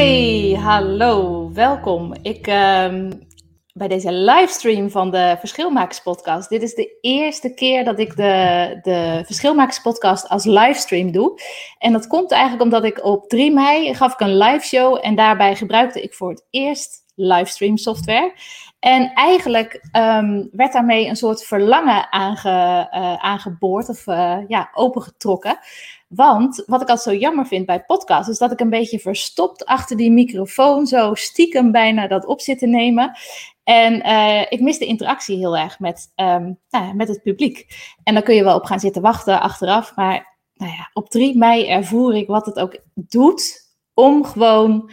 Hey, hallo, welkom. Ik, ehm, bij deze livestream van de Verschilmakers podcast. Dit is de eerste keer dat ik de, de Verschilmakers podcast als livestream doe. En dat komt eigenlijk omdat ik op 3 mei gaf ik een live show en daarbij gebruikte ik voor het eerst livestream software. En eigenlijk um, werd daarmee een soort verlangen uh, aangeboord of uh, ja, opengetrokken. Want wat ik altijd zo jammer vind bij podcasts, is dat ik een beetje verstopt achter die microfoon, zo stiekem bijna dat op zit te nemen. En uh, ik mis de interactie heel erg met, um, nou met het publiek. En dan kun je wel op gaan zitten wachten achteraf. Maar nou ja, op 3 mei ervoer ik wat het ook doet om gewoon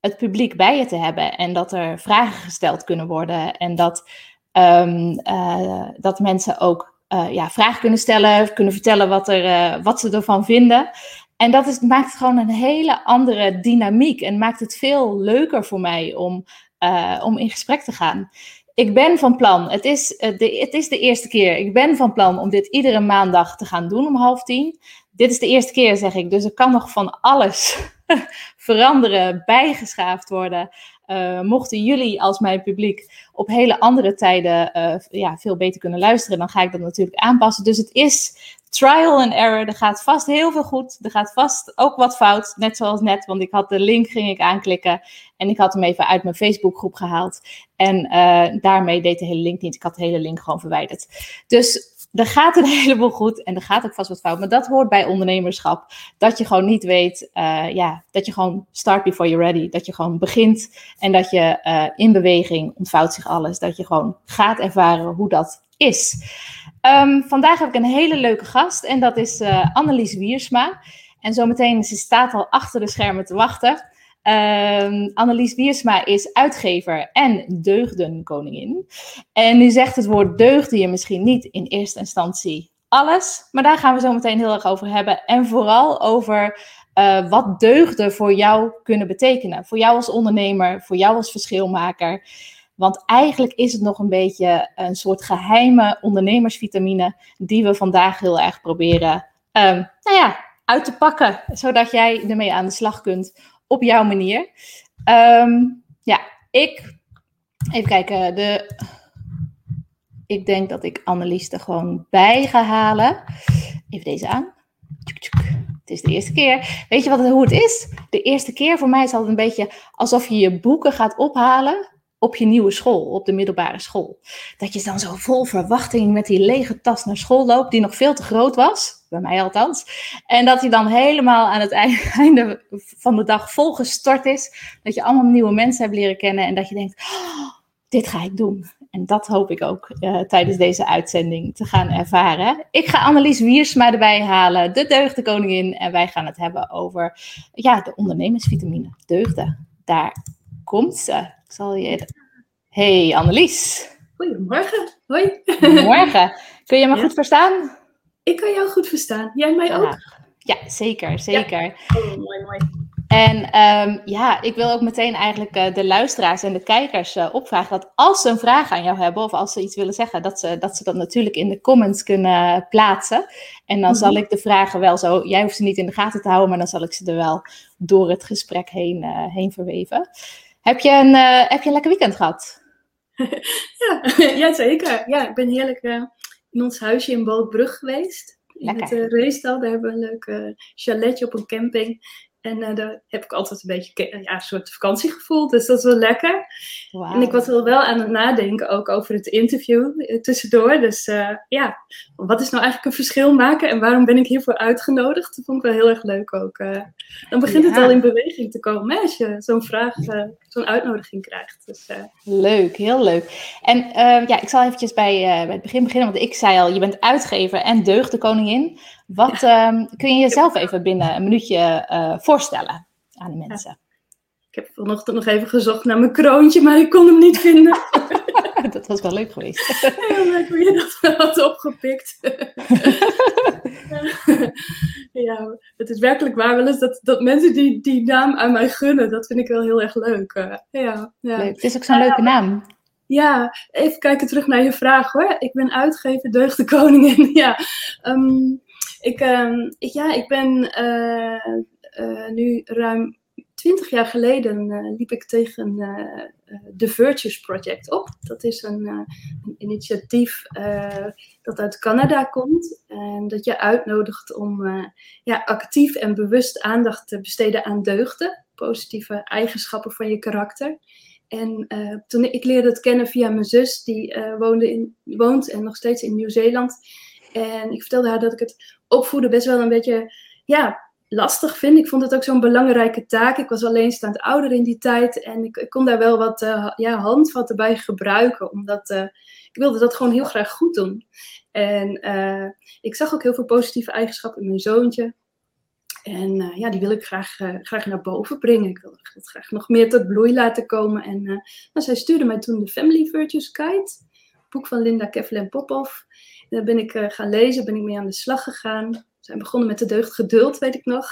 het publiek bij je te hebben. En dat er vragen gesteld kunnen worden. En dat, um, uh, dat mensen ook ja, vragen kunnen stellen, kunnen vertellen wat, er, uh, wat ze ervan vinden. En dat is, maakt het gewoon een hele andere dynamiek. En maakt het veel leuker voor mij om, om in gesprek te gaan. Ik ben van plan, het is, de, het is de eerste keer, ik ben van plan om dit iedere maandag te gaan doen om half tien. Dit is de eerste keer, zeg ik, dus er kan nog van alles veranderen, bijgeschaafd worden. Uh, mochten jullie als mijn publiek op hele andere tijden uh, ja, veel beter kunnen luisteren, dan ga ik dat natuurlijk aanpassen. Dus het is trial and error. Er gaat vast heel veel goed. Er gaat vast ook wat fout, net zoals net. Want ik had de link, ging ik aanklikken. En ik had hem even uit mijn Facebookgroep gehaald. En uh, daarmee deed de hele link niet. Ik had de hele link gewoon verwijderd. Dus er gaat een heleboel goed en er gaat ook vast wat fout. Maar dat hoort bij ondernemerschap. Dat je gewoon niet weet, uh, ja, dat je gewoon start before you're ready. Dat je gewoon begint en dat je uh, in beweging ontvouwt zich alles. Dat je gewoon gaat ervaren hoe dat is. Um, vandaag heb ik een hele leuke gast en dat is uh, Annelies Wiersma. En zometeen, ze staat al achter de schermen te wachten. Um, Annelies Wiersma is uitgever en deugdenkoningin. En nu zegt het woord deugden je misschien niet in eerste instantie alles, maar daar gaan we zo meteen heel erg over hebben. En vooral over uh, wat deugden voor jou kunnen betekenen. Voor jou als ondernemer, voor jou als verschilmaker. Want eigenlijk is het nog een beetje een soort geheime ondernemersvitamine die we vandaag heel erg proberen um, nou ja, uit te pakken. Zodat jij ermee aan de slag kunt op jouw manier. Um, ja, ik. Even kijken. De, ik denk dat ik Annelies er gewoon bij ga halen. Even deze aan. Het is de eerste keer. Weet je wat, hoe het is? De eerste keer voor mij is altijd een beetje alsof je je boeken gaat ophalen op je nieuwe school, op de middelbare school. Dat je dan zo vol verwachting met die lege tas naar school loopt, die nog veel te groot was bij mij althans. En dat hij dan helemaal aan het einde van de dag volgestort is. Dat je allemaal nieuwe mensen hebt leren kennen en dat je denkt, oh, dit ga ik doen. En dat hoop ik ook uh, tijdens deze uitzending te gaan ervaren. Ik ga Annelies Wiersma erbij halen, de deugdenkoningin. En wij gaan het hebben over ja, de ondernemersvitamine, deugden. Daar komt ze. Ik zal je... Hey Annelies. Goedemorgen. Hoi. Goedemorgen. Kun je me ja. goed verstaan? Ik kan jou goed verstaan. Jij mij ook? Ja, zeker, zeker. Ja. Oh, mooi, mooi. En um, ja, ik wil ook meteen eigenlijk uh, de luisteraars en de kijkers uh, opvragen dat als ze een vraag aan jou hebben of als ze iets willen zeggen, dat ze dat, ze dat natuurlijk in de comments kunnen plaatsen. En dan mm -hmm. zal ik de vragen wel zo, jij hoeft ze niet in de gaten te houden, maar dan zal ik ze er wel door het gesprek heen, uh, heen verweven. Heb je, een, heb je een lekker weekend gehad? ja, ja, zeker. Ja, ik ben heerlijk in ons huisje in Bootbrug geweest. In Lekker. het uh, Reestal. Daar hebben we een leuk chaletje op een camping. En daar heb ik altijd een beetje ja, een soort vakantiegevoel. Dus dat is wel lekker. Wow. En ik was wel, wel aan het nadenken ook over het interview tussendoor. Dus ja, wat is nou eigenlijk een verschil maken? En waarom ben ik hiervoor uitgenodigd? Dat vond ik wel heel erg leuk ook. dan begint ja. het al in beweging te komen hè, als je zo'n vraag zo'n uitnodiging krijgt. Dus, Leuk, heel leuk. En ja, ik zal eventjes bij, bij het begin beginnen, want ik zei al, je bent uitgever en deugdekoningin. Wat ehm, kun je jezelf even binnen een minuutje voorstelen aan de mensen? Ik heb vanochtend nog even gezocht naar mijn kroontje, maar ik kon hem niet vinden. dat was wel leuk geweest. Ja, maar ik je dat had opgepikt. ja, het is werkelijk waar wel eens dat, dat mensen die, die naam aan mij gunnen. Dat vind ik wel heel erg leuk. Eh, ja, ja. Leuk. Het is ook zo'n leuke naam. Ja, even kijken terug naar je vraag hoor. Ik ben uitgever Deugde Koningin. ja, um, ik, um, ik, ja, ik ben uh, uh, nu ruim twintig jaar geleden uh, liep ik tegen uh, de Virtues Project op. Dat is een, een initiatief dat uit Canada komt en dat je uitnodigt om ja, actief en bewust aandacht te besteden aan deugden, positieve eigenschappen van je karakter. En toen ik leerde het kennen via mijn zus, die woonde in, woont en nog steeds in Nieuw-Zeeland. En ik vertelde haar dat ik het opvoeden best wel een beetje ja, lastig vind. Ik vond het ook zo'n belangrijke taak. Ik was alleenstaand ouder in die tijd en ik, kon daar wel wat uh, ja, handvatten bij gebruiken, omdat uh, ik wilde dat gewoon heel graag goed doen. En uh, ik zag ook heel veel positieve eigenschappen in mijn zoontje. En ja, die wil ik graag, graag naar boven brengen. Ik wil het graag nog meer tot bloei laten komen. En nou, zij stuurde mij toen de Family Virtues Guide, boek van Linda Kevlin Popov. En daar ben ik gaan lezen, ben ik mee aan de slag gegaan zijn begonnen met de deugd geduld, weet ik nog.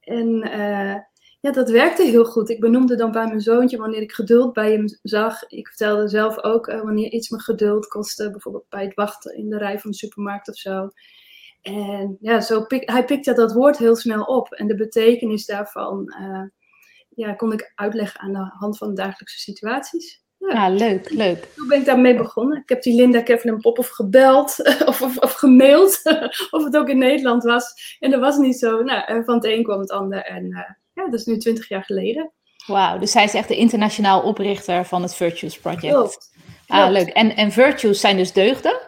En uh, ja, dat werkte heel goed. Ik benoemde dan bij mijn zoontje wanneer ik geduld bij hem zag. Ik vertelde zelf ook uh, wanneer iets me geduld kostte, bijvoorbeeld bij het wachten in de rij van de supermarkt of zo. En ja, zo hij pikte dat woord heel snel op. En de betekenis daarvan uh, ja, kon ik uitleggen aan de hand van dagelijkse situaties. Ja, leuk, leuk. Toen ben ik daarmee begonnen. Ik heb die Linda Kevlin Popov gebeld of, of, of gemaild of het ook in Nederland was. En dat was niet zo. Nou, van het een kwam het ander. En uh, ja, dat is nu twintig jaar geleden. Wauw, dus zij is echt de internationaal oprichter van het Virtues Project. Klopt. Ah, leuk. En, en virtues zijn dus deugden?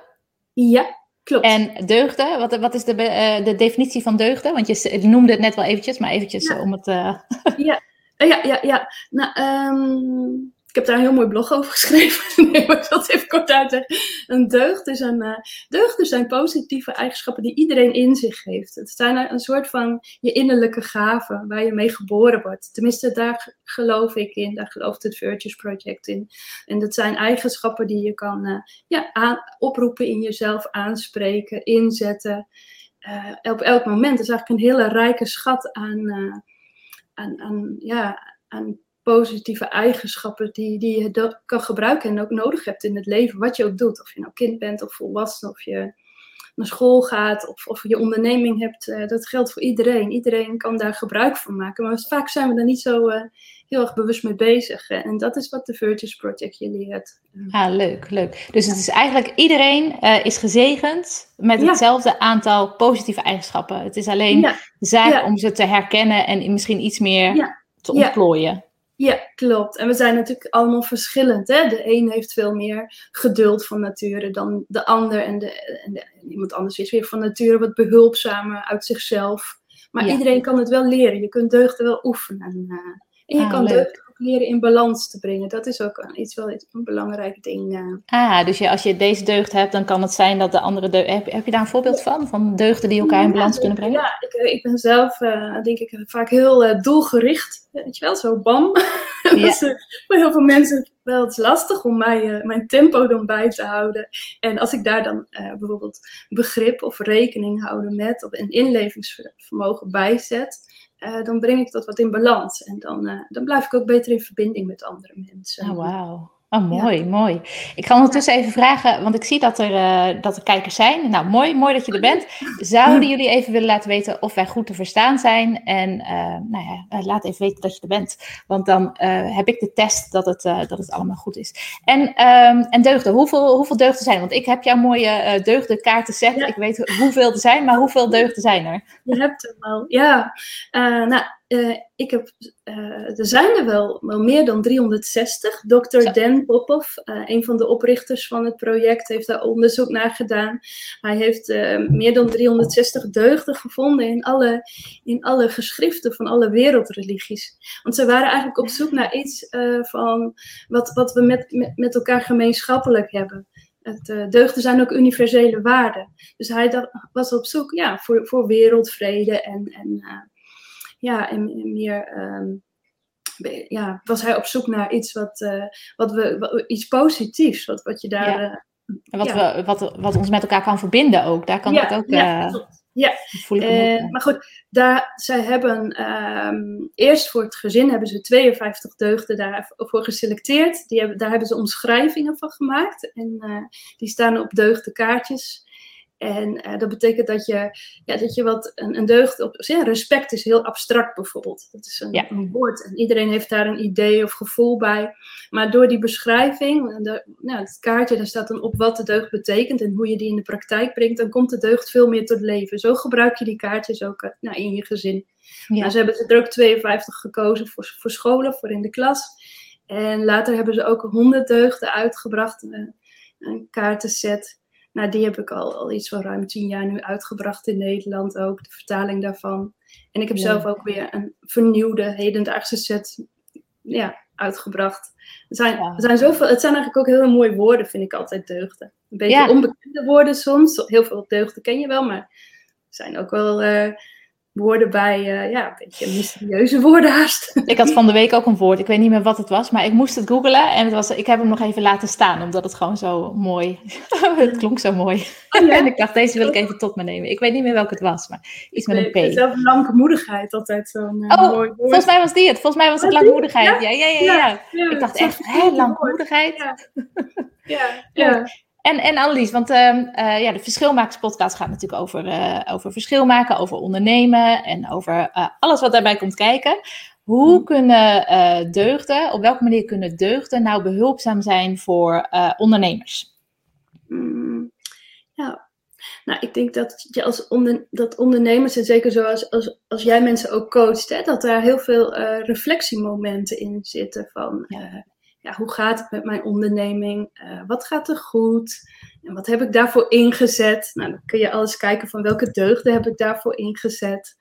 Ja, klopt. En deugden, wat, wat is de, uh, de definitie van deugden? Want je, je, noemde het net wel eventjes, maar eventjes ja. om het... Uh... ja. ja, ja, ja. Nou, um, ik heb daar een heel mooi blog over geschreven. nee, maar ik zal het even kort uitleggen. Een deugd is een, uh, deugden zijn positieve eigenschappen die iedereen in zich heeft. Het zijn een soort van je innerlijke gaven waar je mee geboren wordt. Tenminste, daar geloof ik in. Daar gelooft het Virtues Project in. En dat zijn eigenschappen die je kan uh, ja, aan, oproepen in jezelf, aanspreken, inzetten. Uh, op elk moment. Dat is eigenlijk een hele rijke schat aan, aan, aan, ja, aan positieve eigenschappen die, die je kan gebruiken en ook nodig hebt in het leven, wat je ook doet. Of je nou kind bent of volwassen, of je naar school gaat of, of je onderneming hebt. Uh, dat geldt voor iedereen. Iedereen kan daar gebruik van maken. Maar vaak zijn we daar niet zo uh, heel erg bewust mee bezig. En dat is wat de Virtues Project je leert. Ah, leuk, leuk. Dus het is eigenlijk iedereen uh, is gezegend met hetzelfde aantal positieve eigenschappen. Het is alleen ja. zaak ja. om ze te herkennen en misschien iets meer te ontplooien. Ja, klopt. En we zijn natuurlijk allemaal verschillend. Hè? De een heeft veel meer geduld van nature dan de ander. En, de, en, de, en iemand anders is weer van nature wat behulpzamer uit zichzelf. Maar ja. iedereen kan het wel leren. Je kunt deugden wel oefenen. En, en je ah, kan leuk. deugden leren in balans te brengen. Dat is ook een, iets wel een belangrijk ding. Uh. Ah, dus je, als je deze deugd hebt, dan kan het zijn dat de andere deugd... Heb, heb je daar een voorbeeld van? Van deugden die elkaar in balans ja, kunnen brengen? Ja, ik, ik ben zelf, uh, denk ik, vaak heel doelgericht. Weet je wel, zo bam. Ja. dus, voor heel veel mensen wel het lastig om mij, mijn tempo dan bij te houden. En als ik daar dan bijvoorbeeld begrip of rekening houden met... of een inlevingsvermogen bijzet uh, dan breng ik dat wat in balans. En dan, uh, dan blijf ik ook beter in verbinding met andere mensen. Oh. Oh, mooi, ja. mooi. Ik ga ondertussen even vragen, want ik zie dat er, uh, dat er kijkers zijn. Nou, mooi, mooi dat je er bent. Zouden jullie even willen laten weten of wij goed te verstaan zijn? En uh, nou ja, laat even weten dat je er bent. Want dan heb ik de test dat het, dat het allemaal goed is. En, um, en deugden, hoeveel, hoeveel deugden zijn er? Want ik heb jouw mooie deugdenkaarten set. Ja. Ik weet hoeveel er zijn, maar hoeveel deugden zijn er? Je hebt hem al, ja. nou, uh, ik heb, uh, er zijn er wel, wel meer dan 360. Dr. Dan Popov, uh, een van de oprichters van het project, heeft daar onderzoek naar gedaan. Hij heeft meer dan 360 deugden gevonden in alle, in alle geschriften van alle wereldreligies. Want ze waren eigenlijk op zoek naar iets van wat, wat we met, met, met elkaar gemeenschappelijk hebben. Het, deugden zijn ook universele waarden. Dus hij was op zoek ja, voor, voor wereldvrede en, en, ja, en, meer. Um, ja, was hij op zoek naar iets wat, uh, wat we, wat, iets positiefs, wat, wat je daar. Ja. en wat, ja. we, wat, wat ons met elkaar kan verbinden ook. Daar kan ja, het ook. Ja, ja. Uh, maar goed, daar, zij hebben um, eerst voor het gezin hebben ze 52 deugden daarvoor geselecteerd. Die hebben, daar hebben ze omschrijvingen van gemaakt. En uh, die staan op deugdenkaartjes. En uh, dat betekent dat je, ja, dat je wat een, een deugd op. Ja, respect is heel abstract bijvoorbeeld. Dat is een, ja. een, woord. En iedereen heeft daar een idee of gevoel bij. Maar door die beschrijving, de, nou, het kaartje, daar staat dan op wat de deugd betekent en hoe je die in de praktijk brengt, dan komt de deugd veel meer tot leven. Zo gebruik je die kaartjes ook uh, nou, in je gezin. Ja. Nou, ze hebben er ook 52 gekozen voor, voor scholen, voor in de klas. En later hebben ze ook 100 deugden uitgebracht, een, een kaartenset. Nou, die heb ik al, al iets van ruim tien jaar nu uitgebracht in Nederland ook, de vertaling daarvan. En ik heb ja. zelf ook weer een vernieuwde hedendaagse set ja, uitgebracht. Er zijn, ja. er zijn zoveel, het zijn eigenlijk ook hele mooie woorden, vind ik altijd deugden. Een beetje ja. onbekende woorden soms. Heel veel deugden ken je wel, maar er zijn ook wel uh, woorden bij, uh, ja, een beetje mysterieuze woorden haast. Ik had van de week ook een woord, ik weet niet meer wat het was, maar ik moest het googlen en het was, ik heb hem nog even laten staan, omdat het gewoon zo mooi, het klonk zo mooi. Oh, ja? en ik dacht, deze wil ik even tot me nemen. Ik weet niet meer welke het was, maar iets met een P. Zelf langmoedigheid, altijd zo'n uh, oh, mooi woord. volgens mij was die het. Volgens mij was het langmoedigheid. Ja, ja, ja. ja, ja. ja. Ik dacht echt, hè, langmoedigheid? Ja, ja. En, en Annelies, want uh, uh, ja, de Verschilmakerspodcast gaat natuurlijk over, uh, over verschil maken, over ondernemen en over alles wat daarbij komt kijken. Hoe mm. kunnen deugden, op welke manier kunnen deugden nou behulpzaam zijn voor ondernemers? Mm, ja, nou, ik denk dat je als onder, dat ondernemers, en zeker zoals als, als jij mensen ook coacht, hè, dat daar heel veel reflectiemomenten in zitten van... Ja ja, hoe gaat het met mijn onderneming? Uh, wat gaat er goed? En wat heb ik daarvoor ingezet? Nou, dan kun je alles kijken van welke deugden heb ik daarvoor ingezet.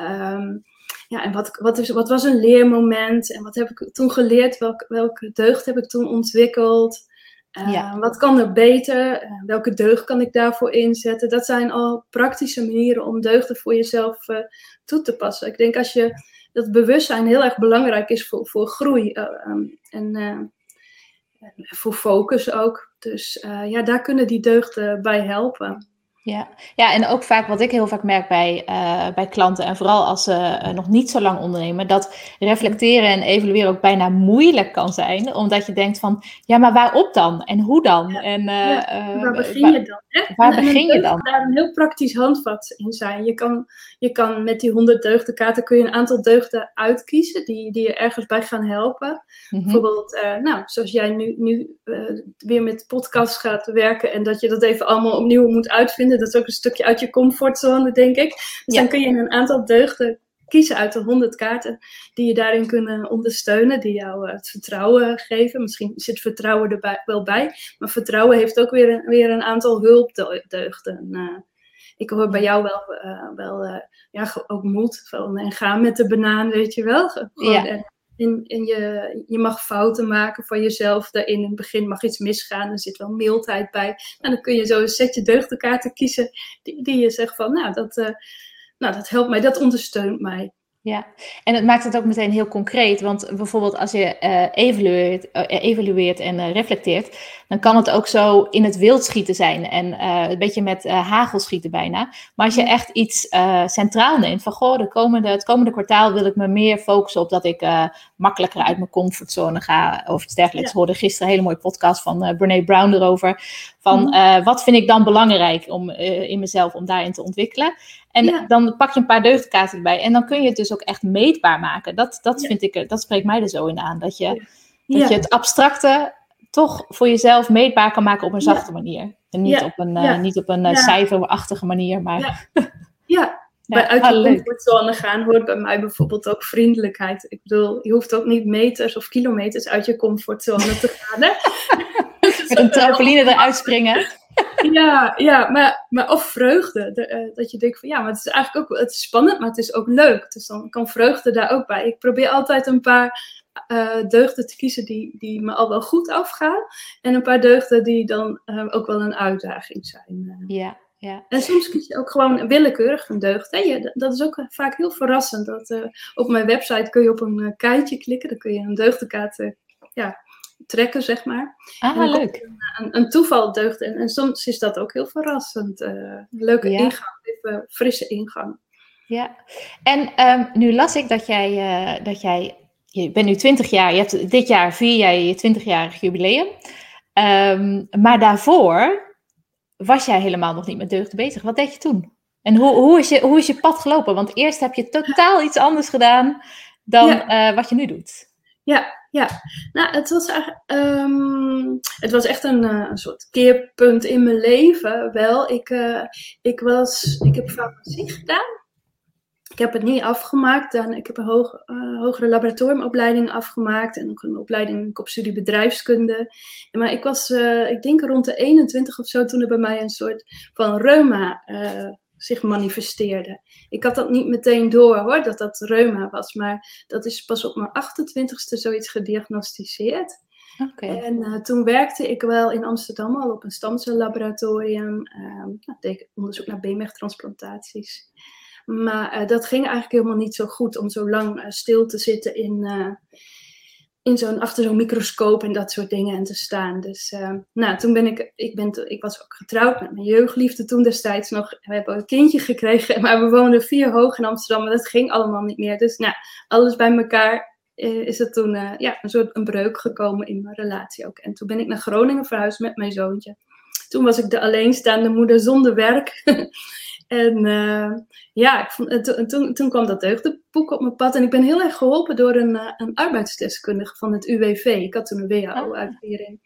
Um, ja, en wat, wat, is, wat was een leermoment? En wat heb ik toen geleerd? Welk, welke deugd heb ik toen ontwikkeld? Uh, ja. Wat kan er beter? Uh, welke deugd kan ik daarvoor inzetten? Dat zijn al praktische manieren om deugden voor jezelf uh, toe te passen. Ik denk als je dat bewustzijn heel erg belangrijk is voor, voor groei um, en uh, voor focus ook. Dus uh, ja, daar kunnen die deugden bij helpen. Ja. ja, en ook vaak wat ik heel vaak merk bij, uh, bij klanten, en vooral als ze uh, nog niet zo lang ondernemen, dat reflecteren en evalueren ook bijna moeilijk kan zijn. Omdat je denkt van, ja, maar waarop dan? En hoe dan? Ja. En, uh, waar begin je dan? Hè? Waar en, begin en je dan? daar een heel praktisch handvat in zijn. Je kan, je kan met die 100 deugdenkaarten kun je een aantal deugden uitkiezen die, die je ergens bij gaan helpen. Mm-hmm. Bijvoorbeeld, nou, zoals jij nu, nu weer met podcast gaat werken en dat je dat even allemaal opnieuw moet uitvinden dat is ook een stukje uit je comfortzone, denk ik. Dus ja. dan kun je een aantal deugden kiezen uit de 100 kaarten die je daarin kunnen ondersteunen, die jou uh, het vertrouwen geven. Misschien zit vertrouwen er wel bij, maar vertrouwen heeft ook weer een, weer een aantal hulpdeugden. Uh, ik hoor bij jou wel, uh, wel ja, ook moed van, en ga met de banaan, weet je wel. Gewoon, ja. En, en je, je mag fouten maken van jezelf. Daarin in het begin mag iets misgaan. Er zit wel mildheid bij. En dan kun je zo een setje deugdenkaarten kiezen. Die, die je zegt van, nou dat, uh, nou, dat helpt mij. Dat ondersteunt mij. Ja, en het maakt het ook meteen heel concreet. Want bijvoorbeeld als je uh, evalueert, uh, evalueert en uh, reflecteert, dan kan het ook zo in het wild schieten zijn. En een beetje met hagel schieten bijna. Maar als je echt iets centraal neemt, van goh, de komende, het komende kwartaal wil ik me meer focussen op dat ik makkelijker uit mijn comfortzone ga. Of iets dergelijks. Ja. hoorde gisteren een hele mooie podcast van Brene Brown erover. Van mm. wat vind ik dan belangrijk om, in mezelf om daarin te ontwikkelen. En ja. dan pak je een paar deugdkaarten erbij. En dan kun je het dus ook echt meetbaar maken. Dat, dat, ja. vind ik, dat spreekt mij er zo in aan. Dat je, dat je het abstracte toch voor jezelf meetbaar kan maken op een zachte manier. En niet op een, uh, niet op een uh, cijferachtige manier. Maar... ja. bij uit je comfortzone gaan hoort bij mij bijvoorbeeld ook vriendelijkheid. Ik bedoel, je hoeft ook niet meters of kilometers uit je comfortzone te gaan. Hè? Met een trampoline eruit springen. Ja, ja maar, maar of vreugde. De, uh, dat je denkt van ja, maar het is eigenlijk ook het is spannend, maar het is ook leuk. Dus dan kan vreugde daar ook bij. Ik probeer altijd een paar uh, deugden te kiezen die, die me al wel goed afgaan. En een paar deugden die dan uh, ook wel een uitdaging zijn. Ja, ja. En soms kies je ook gewoon willekeurig een deugd. Hè? dat is ook vaak heel verrassend. Dat, op mijn website kun je op een kaartje klikken. Dan kun je een deugdenkaart ja, trekken, zeg maar. Ah, leuk. Een, een, een toeval deugd. En, en, soms is dat ook heel verrassend. leuke ja. ingang, even frisse ingang. Ja, en um, nu las ik dat jij, dat jij, je bent nu 20 jaar, je hebt, dit jaar vier jij je 20-jarig jubileum. Um, maar daarvoor was jij helemaal nog niet met deugden bezig. Wat deed je toen? En hoe, hoe, is, je, hoe is je pad gelopen? Want eerst heb je totaal iets anders gedaan dan ja. uh, wat je nu doet. Ja, ja. Nou, het was, um, het was echt een, uh, een soort keerpunt in mijn leven. Wel, ik, uh, ik, was, ik heb farmacie gedaan. Ik heb het niet afgemaakt. Dan, ik heb een uh, hogere laboratoriumopleiding afgemaakt. En ook een opleiding op studie bedrijfskunde. Maar ik was, ik denk rond de 21 of zo, toen er bij mij een soort van reuma zich manifesteerde. Ik had dat niet meteen door hoor, dat dat reuma was. Maar dat is pas op mijn 28ste zoiets gediagnosticeerd. Okay. En toen werkte ik wel in Amsterdam al op een stamcellaboratorium. nou, deed ik onderzoek naar beenmergtransplantaties. Maar uh, dat ging eigenlijk helemaal niet zo goed om zo lang uh, stil te zitten in, in zo'n, achter zo'n microscoop en dat soort dingen en te staan. Dus nou, toen ben ik, ik, ben, ik was ook getrouwd met mijn jeugdliefde toen destijds nog. We hebben een kindje gekregen, maar we woonden vier hoog in Amsterdam, maar dat ging allemaal niet meer. Dus nou, alles bij elkaar is er toen ja, een soort een breuk gekomen in mijn relatie ook. En toen ben ik naar Groningen verhuisd met mijn zoontje. Toen was ik de alleenstaande moeder zonder werk. En uh, ja, ik vond, en toen, toen kwam dat deugdenboek op mijn pad. En ik ben heel erg geholpen door een, uh, een arbeidsdeskundige van het UWV. Ik had toen een WHO-uitkering.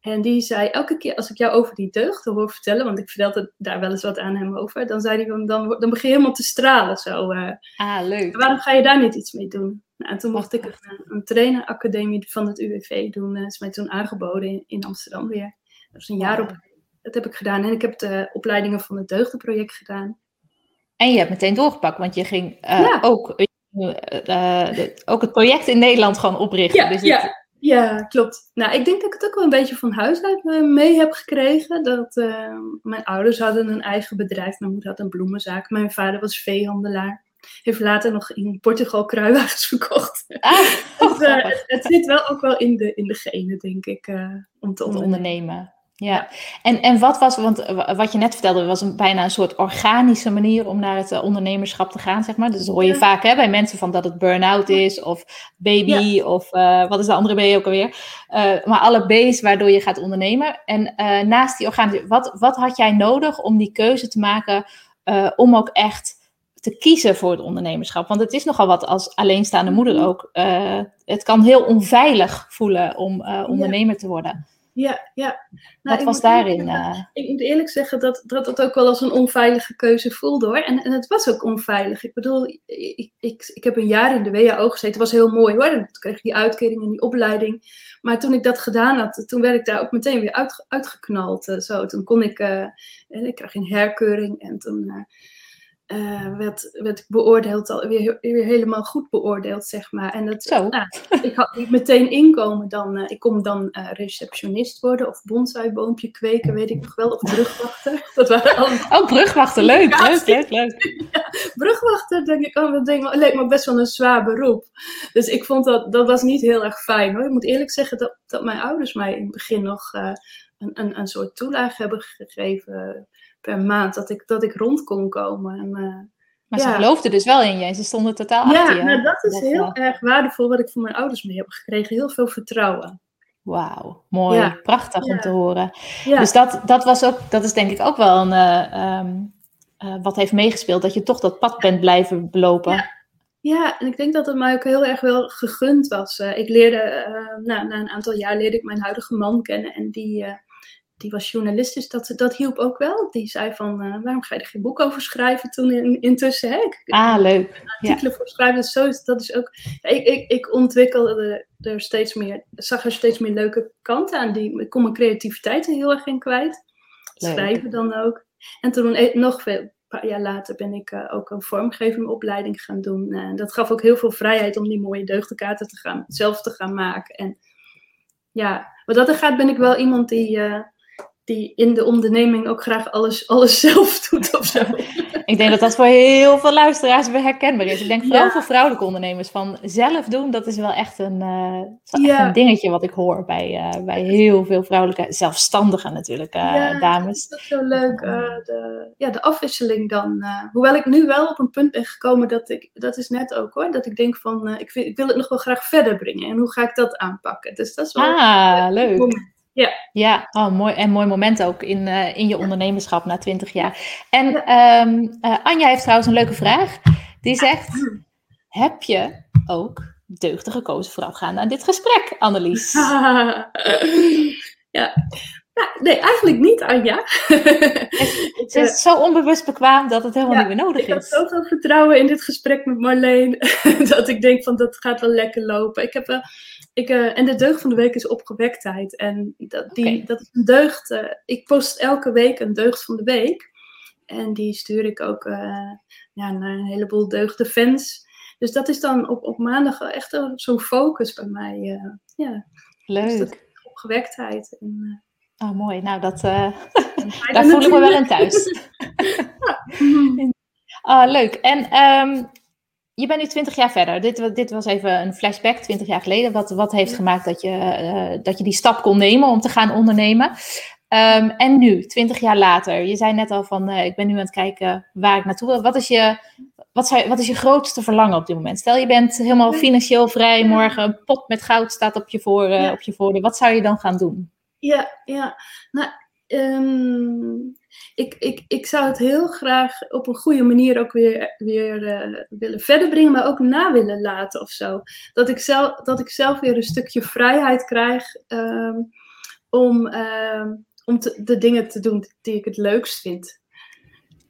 En die zei, elke keer als ik jou over die deugden hoor vertellen, want ik vertelde daar wel eens wat aan hem over, dan zei hij, dan, dan, dan begin je helemaal te stralen zo. Uh, ah, leuk. Waarom ga je daar niet iets mee doen? Nou, en toen mocht ik een, een traineracademie van het UWV doen. Dat is mij toen aangeboden in, in Amsterdam weer. Dat is een jaar op dat heb ik gedaan. En ik heb de opleidingen van het Deugdenproject gedaan. En je hebt meteen doorgepakt, want je ging uh, ja. ook, uh, uh, ook het project in Nederland gewoon oprichten. Ja, dus ja. Het... ja, klopt. Nou, ik denk dat ik het ook wel een beetje van huis uit mee heb gekregen. Dat mijn ouders hadden een eigen bedrijf. Mijn moeder had een bloemenzaak. Mijn vader was veehandelaar. Heeft later nog in Portugal kruiwagens verkocht. Ah, dus, het, het, zit wel ook wel in de, in de genen, denk ik, om te ondernemen. Ja, en, en wat was, want wat je net vertelde, was een, bijna een soort organische manier om naar het uh, ondernemerschap te gaan, zeg maar. Dus dat hoor je ja. vaak hè, bij mensen van dat het burn-out is, of baby, ja. of uh, wat is de andere B ook alweer. Uh, maar alle B's waardoor je gaat ondernemen. En naast die organische, wat, wat had jij nodig om die keuze te maken om ook echt te kiezen voor het ondernemerschap? Want het is nogal wat als alleenstaande moeder ook. het kan heel onveilig voelen om ondernemer te worden. Ja, ja. Nou, Wat was daarin? Uh... Ik moet eerlijk zeggen dat, dat het ook wel als een onveilige keuze voelde hoor. En, en het was ook onveilig. Ik bedoel, ik, ik, ik heb een jaar in de WHO gezeten. Het was heel mooi hoor. En toen kreeg ik die uitkering en die opleiding. Maar toen ik dat gedaan had, toen werd ik daar ook meteen weer uit, uitgeknald. Uh, zo. Toen kon ik, uh, ik kreeg een herkeuring en toen uh, werd, werd beoordeeld, al, weer, weer, helemaal goed beoordeeld, zeg maar. En dat, Zo. Nou, ik had niet meteen inkomen dan, uh, ik kon dan uh, receptionist worden of bonsaiboompje kweken, weet ik nog wel, of brugwachter. Dat waren allemaal... Oh, brugwachter, leuk, leuk, leuk, leuk. Ja, brugwachter, denk ik, oh, dat denk ik, leek me best wel een zwaar beroep. Dus ik vond dat, dat was niet heel erg fijn hoor. Ik moet eerlijk zeggen dat, dat mijn ouders mij in het begin nog een, een, een soort toelage hebben gegeven per maand dat ik, dat ik rond kon komen. En, uh, maar ja. ze geloofden dus wel in je. Ze stonden totaal ja, achter je. Nou, dat is dat heel wel. erg waardevol wat ik van mijn ouders mee heb gekregen. Heel veel vertrouwen. Wauw, mooi. Ja. Prachtig om te horen. Dus dat, dat was ook, dat is denk ik ook wel een, uh, um, uh, wat heeft meegespeeld. Dat je toch dat pad bent blijven belopen. Ja, en ik denk dat het mij ook heel erg wel gegund was. ik leerde, nou, na een aantal jaar leerde ik mijn huidige man kennen. En die die was journalist, dus dat, dat hielp ook wel. Die zei van, uh, waarom ga je er geen boek over schrijven toen in, intussen? Hè? ah, leuk. Artikelen voor schrijven, dus zo dat is ook... Ik, ik, ik ontwikkelde er steeds meer, zag er steeds meer leuke kanten aan. Die, ik kon mijn creativiteit er heel erg in kwijt. Schrijven dan ook. En toen e-, nog veel, een paar jaar later ben ik uh, ook een vormgevingopleiding gaan doen. En uh, dat gaf ook heel veel vrijheid om die mooie deugdenkaarten te gaan, zelf te gaan maken. En ja, wat dat er gaat ben ik wel iemand die... Die in de onderneming ook graag alles, alles zelf doet of zo. Ik denk dat dat voor heel veel luisteraars weer herkenbaar is. Ik denk vooral voor vrouwelijke ondernemers van zelf doen, dat is wel echt een, uh, echt een dingetje wat ik hoor bij, uh, bij heel veel vrouwelijke zelfstandigen natuurlijk, uh, ja, dames. Dat is zo leuk. de, ja, de afwisseling dan. hoewel ik nu wel op een punt ben gekomen dat ik, dat is net ook hoor, dat ik denk van ik, vind, ik wil het nog wel graag verder brengen. En hoe ga ik dat aanpakken? Dus dat is wel ah, leuk. Ja, ja oh, mooi, en mooi moment ook in, uh, in je ondernemerschap na 20 jaar. En um, uh, Anja heeft trouwens een leuke vraag. Die zegt: Heb je ook deugden gekozen voorafgaand aan dit gesprek, Annelies? ja. nee, eigenlijk niet, Anja. Het is zo onbewust bekwaam dat het helemaal niet meer nodig is. Ik heb zoveel vertrouwen in dit gesprek met Marleen dat ik denk van dat gaat wel lekker lopen. Ik heb uh, ik, uh, en de deugd van de week is opgewektheid. En dat, die, dat is een deugd. Uh, ik post elke week een deugd van de week. En die stuur ik ook uh, ja, naar een heleboel deugdenfans. Dus dat is dan op, op maandag echt zo'n focus bij mij. ja. Leuk. Dus opgewektheid. En, oh, mooi. Nou, dat, daar voel ik me wel in thuis. ah, leuk. En um, je bent nu 20 jaar verder. Dit, dit, was even een flashback, 20 jaar geleden. Wat, wat heeft gemaakt dat je, uh, dat je die stap kon nemen om te gaan ondernemen? Um, en nu, 20 jaar later. Je zei net al van, uh, ik ben nu aan het kijken waar ik naartoe wil. Wat is je, wat, zou, wat is je grootste verlangen op dit moment? Stel, je bent helemaal financieel vrij. Morgen een pot met goud staat op je, voor, uh, op je voordeur. Wat zou je dan gaan doen? Ja, ja. Nou, um, ik, ik, ik zou het heel graag op een goede manier ook weer, weer uh, willen verder brengen, maar ook na willen laten of zo. Dat ik zelf, dat ik zelf weer een stukje vrijheid krijg um, om, uh, om te, de dingen te doen die ik het leukst vind.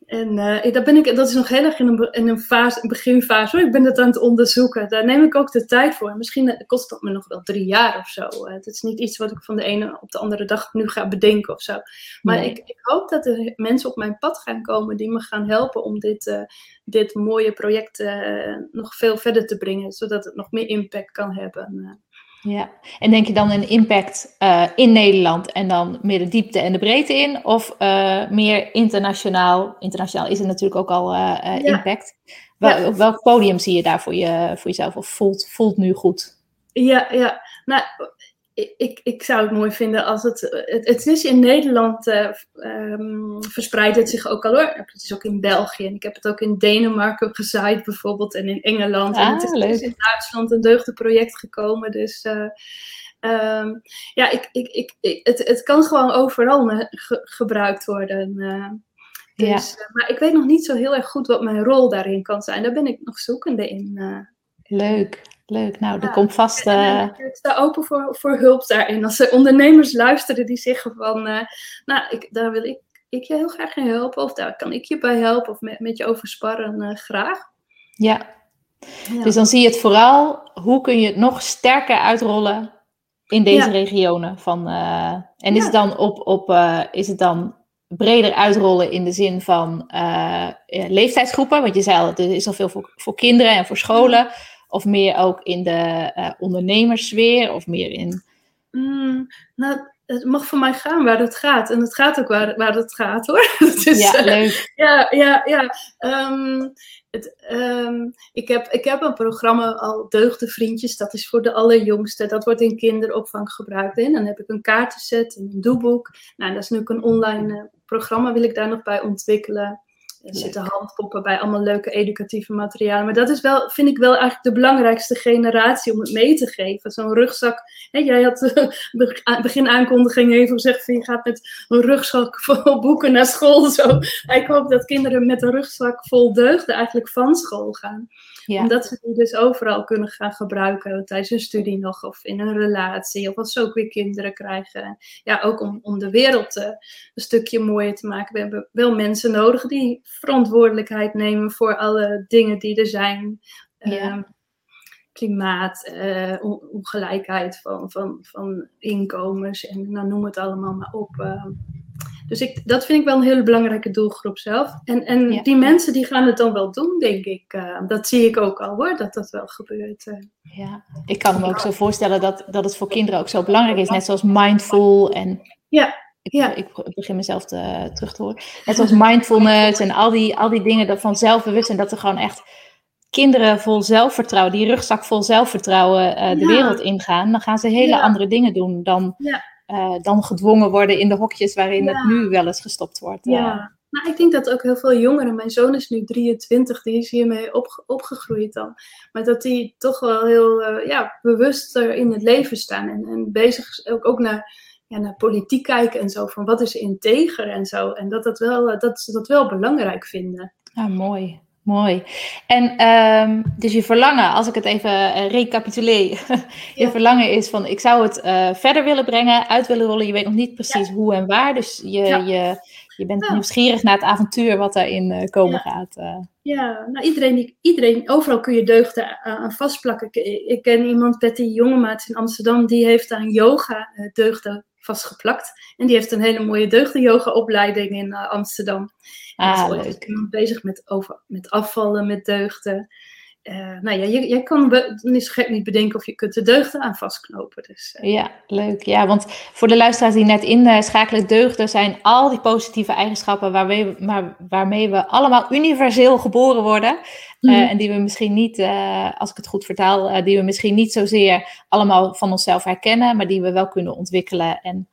En uh, dat, ben ik, dat is nog heel erg in een, in een, fase, een beginfase. Hoor. Ik ben dat aan het onderzoeken. Daar neem ik ook de tijd voor. Misschien eh, kost dat me nog wel drie jaar of zo. Uh, het is niet iets wat ik van de ene op de andere dag nu ga bedenken of zo. Maar ik, ik, hoop dat er mensen op mijn pad gaan komen die me gaan helpen om dit, uh, dit mooie project nog veel verder te brengen. Zodat het nog meer impact kan hebben. Ja, en denk je dan een impact uh, in Nederland en dan meer de diepte en de breedte in? Of uh, meer internationaal? Internationaal is het natuurlijk ook al uh, ja. impact. Wel, ja. Op welk podium zie je daar voor, je, voor jezelf? Of voelt, voelt nu goed? Ja, ja. Nou, ik, ik zou het mooi vinden als het. Het, het is in Nederland uh, um, verspreidt het zich ook al hoor. Het is ook in België en ik heb het ook in Denemarken gezaaid bijvoorbeeld en in Engeland. Ah, en het is leuk. in Duitsland een deugdenproject gekomen. Dus uh, um, ja, ik, ik, ik, ik, het, het kan gewoon overal ge, gebruikt worden. dus, ja. maar ik weet nog niet zo heel erg goed wat mijn rol daarin kan zijn. Daar ben ik nog zoekende in. Leuk. Leuk, nou, er komt vast. Uh... Ik sta open voor, voor hulp daarin. Als er ondernemers luisteren die zeggen van, uh, nou, ik, daar wil ik, ik je heel graag in helpen, of daar kan ik je bij helpen, of met, met je over sparren, uh, graag. Ja. ja. dus dan zie je het vooral, hoe kun je het nog sterker uitrollen in deze ja. regionen? Van, en is het dan op, op is het dan breder uitrollen in de zin van leeftijdsgroepen? Want je zei al, er is al veel voor, voor kinderen en voor scholen. Of meer ook in de uh, ondernemerssfeer? Of meer in... Mm, nou, het mag voor mij gaan waar het gaat. En het gaat ook waar, waar het gaat hoor. dus, ja, leuk. Uh, ja, ja, ja. Um, het, um, ik, heb, ik heb een programma al Deugde Vriendjes. Dat is voor de allerjongste. Dat wordt in kinderopvang gebruikt. En dan heb ik een kaartenset en een doeboek. Nou, dat is nu ook een online uh, programma wil ik daar nog bij ontwikkelen. Er zitten handpoppen bij, allemaal leuke educatieve materialen. Maar dat is wel, vind ik wel eigenlijk de belangrijkste generatie om het mee te geven. Zo'n rugzak. Hè, jij had uh, begin aankondiging even gezegd van je gaat met een rugzak vol boeken naar school. Zo. Ik hoop dat kinderen met een rugzak vol deugden eigenlijk van school gaan. Ja. Omdat ze die dus overal kunnen gaan gebruiken tijdens een studie nog of in een relatie. Of als ze ook weer kinderen krijgen. Ja, ook om, om de wereld uh, een stukje mooier te maken. We hebben wel mensen nodig die verantwoordelijkheid nemen voor alle dingen die er zijn. Ja. Ehm, klimaat, uh, ongelijkheid van, van, van inkomens en nou, noem het allemaal maar op. Uh, dus ik, dat vind ik wel een hele belangrijke doelgroep zelf. En, en die mensen die gaan het dan wel doen, denk ik. Uh, dat zie ik ook al hoor, dat dat wel gebeurt. Uh. Ja, ik kan me ook zo voorstellen dat, dat het voor kinderen ook zo belangrijk is. Net zoals mindful en... Ja, ik, ja. ik, begin mezelf te, terug te horen. Net zoals mindfulness en al die, al die dingen dat van zelfbewustzijn. Dat er gewoon echt kinderen vol zelfvertrouwen, die rugzak vol zelfvertrouwen uh, de ja. wereld ingaan. Dan gaan ze hele ja. andere dingen doen dan... Uh, dan gedwongen worden in de hokjes waarin ja. het nu wel eens gestopt wordt. Ja, maar ik denk dat ook heel veel jongeren, mijn zoon is nu 23, die is hiermee op, opgegroeid dan, maar dat die toch wel heel uh, ja, bewuster in het leven staan en, en bezig ook, ook naar, ja, naar politiek kijken en zo, van wat is integer en zo. En dat, dat, wel, dat ze dat wel belangrijk vinden. Ja, mooi. Mooi. En um, dus je verlangen, als ik het even uh, recapituleer, je verlangen is van ik zou het uh, verder willen brengen, uit willen rollen. Je weet nog niet precies ja. hoe en waar, dus je, ja. je, je bent nieuwsgierig naar het avontuur wat daarin uh, komen gaat. Ja, nou iedereen, iedereen, overal kun je deugden aan vastplakken. Ik, ik ken iemand, Betty Jongemaat in Amsterdam, die heeft aan yoga deugden vastgeplakt. En die heeft een hele mooie deugden-yoga-opleiding in Amsterdam. Ah, leuk. Ik ben bezig met, over, met afvallen, met deugden. Uh, nou ja, je, je kan niet gek niet bedenken of je kunt de deugden aan vastknopen. Dus, uh. Ja, leuk. Ja, want voor de luisteraars die net inschakelen, deugden zijn al die positieve eigenschappen waarmee maar, waarmee we allemaal universeel geboren worden. Mm. Uh, en die we misschien niet, als ik het goed vertaal, die we misschien niet zozeer allemaal van onszelf herkennen, maar die we wel kunnen ontwikkelen en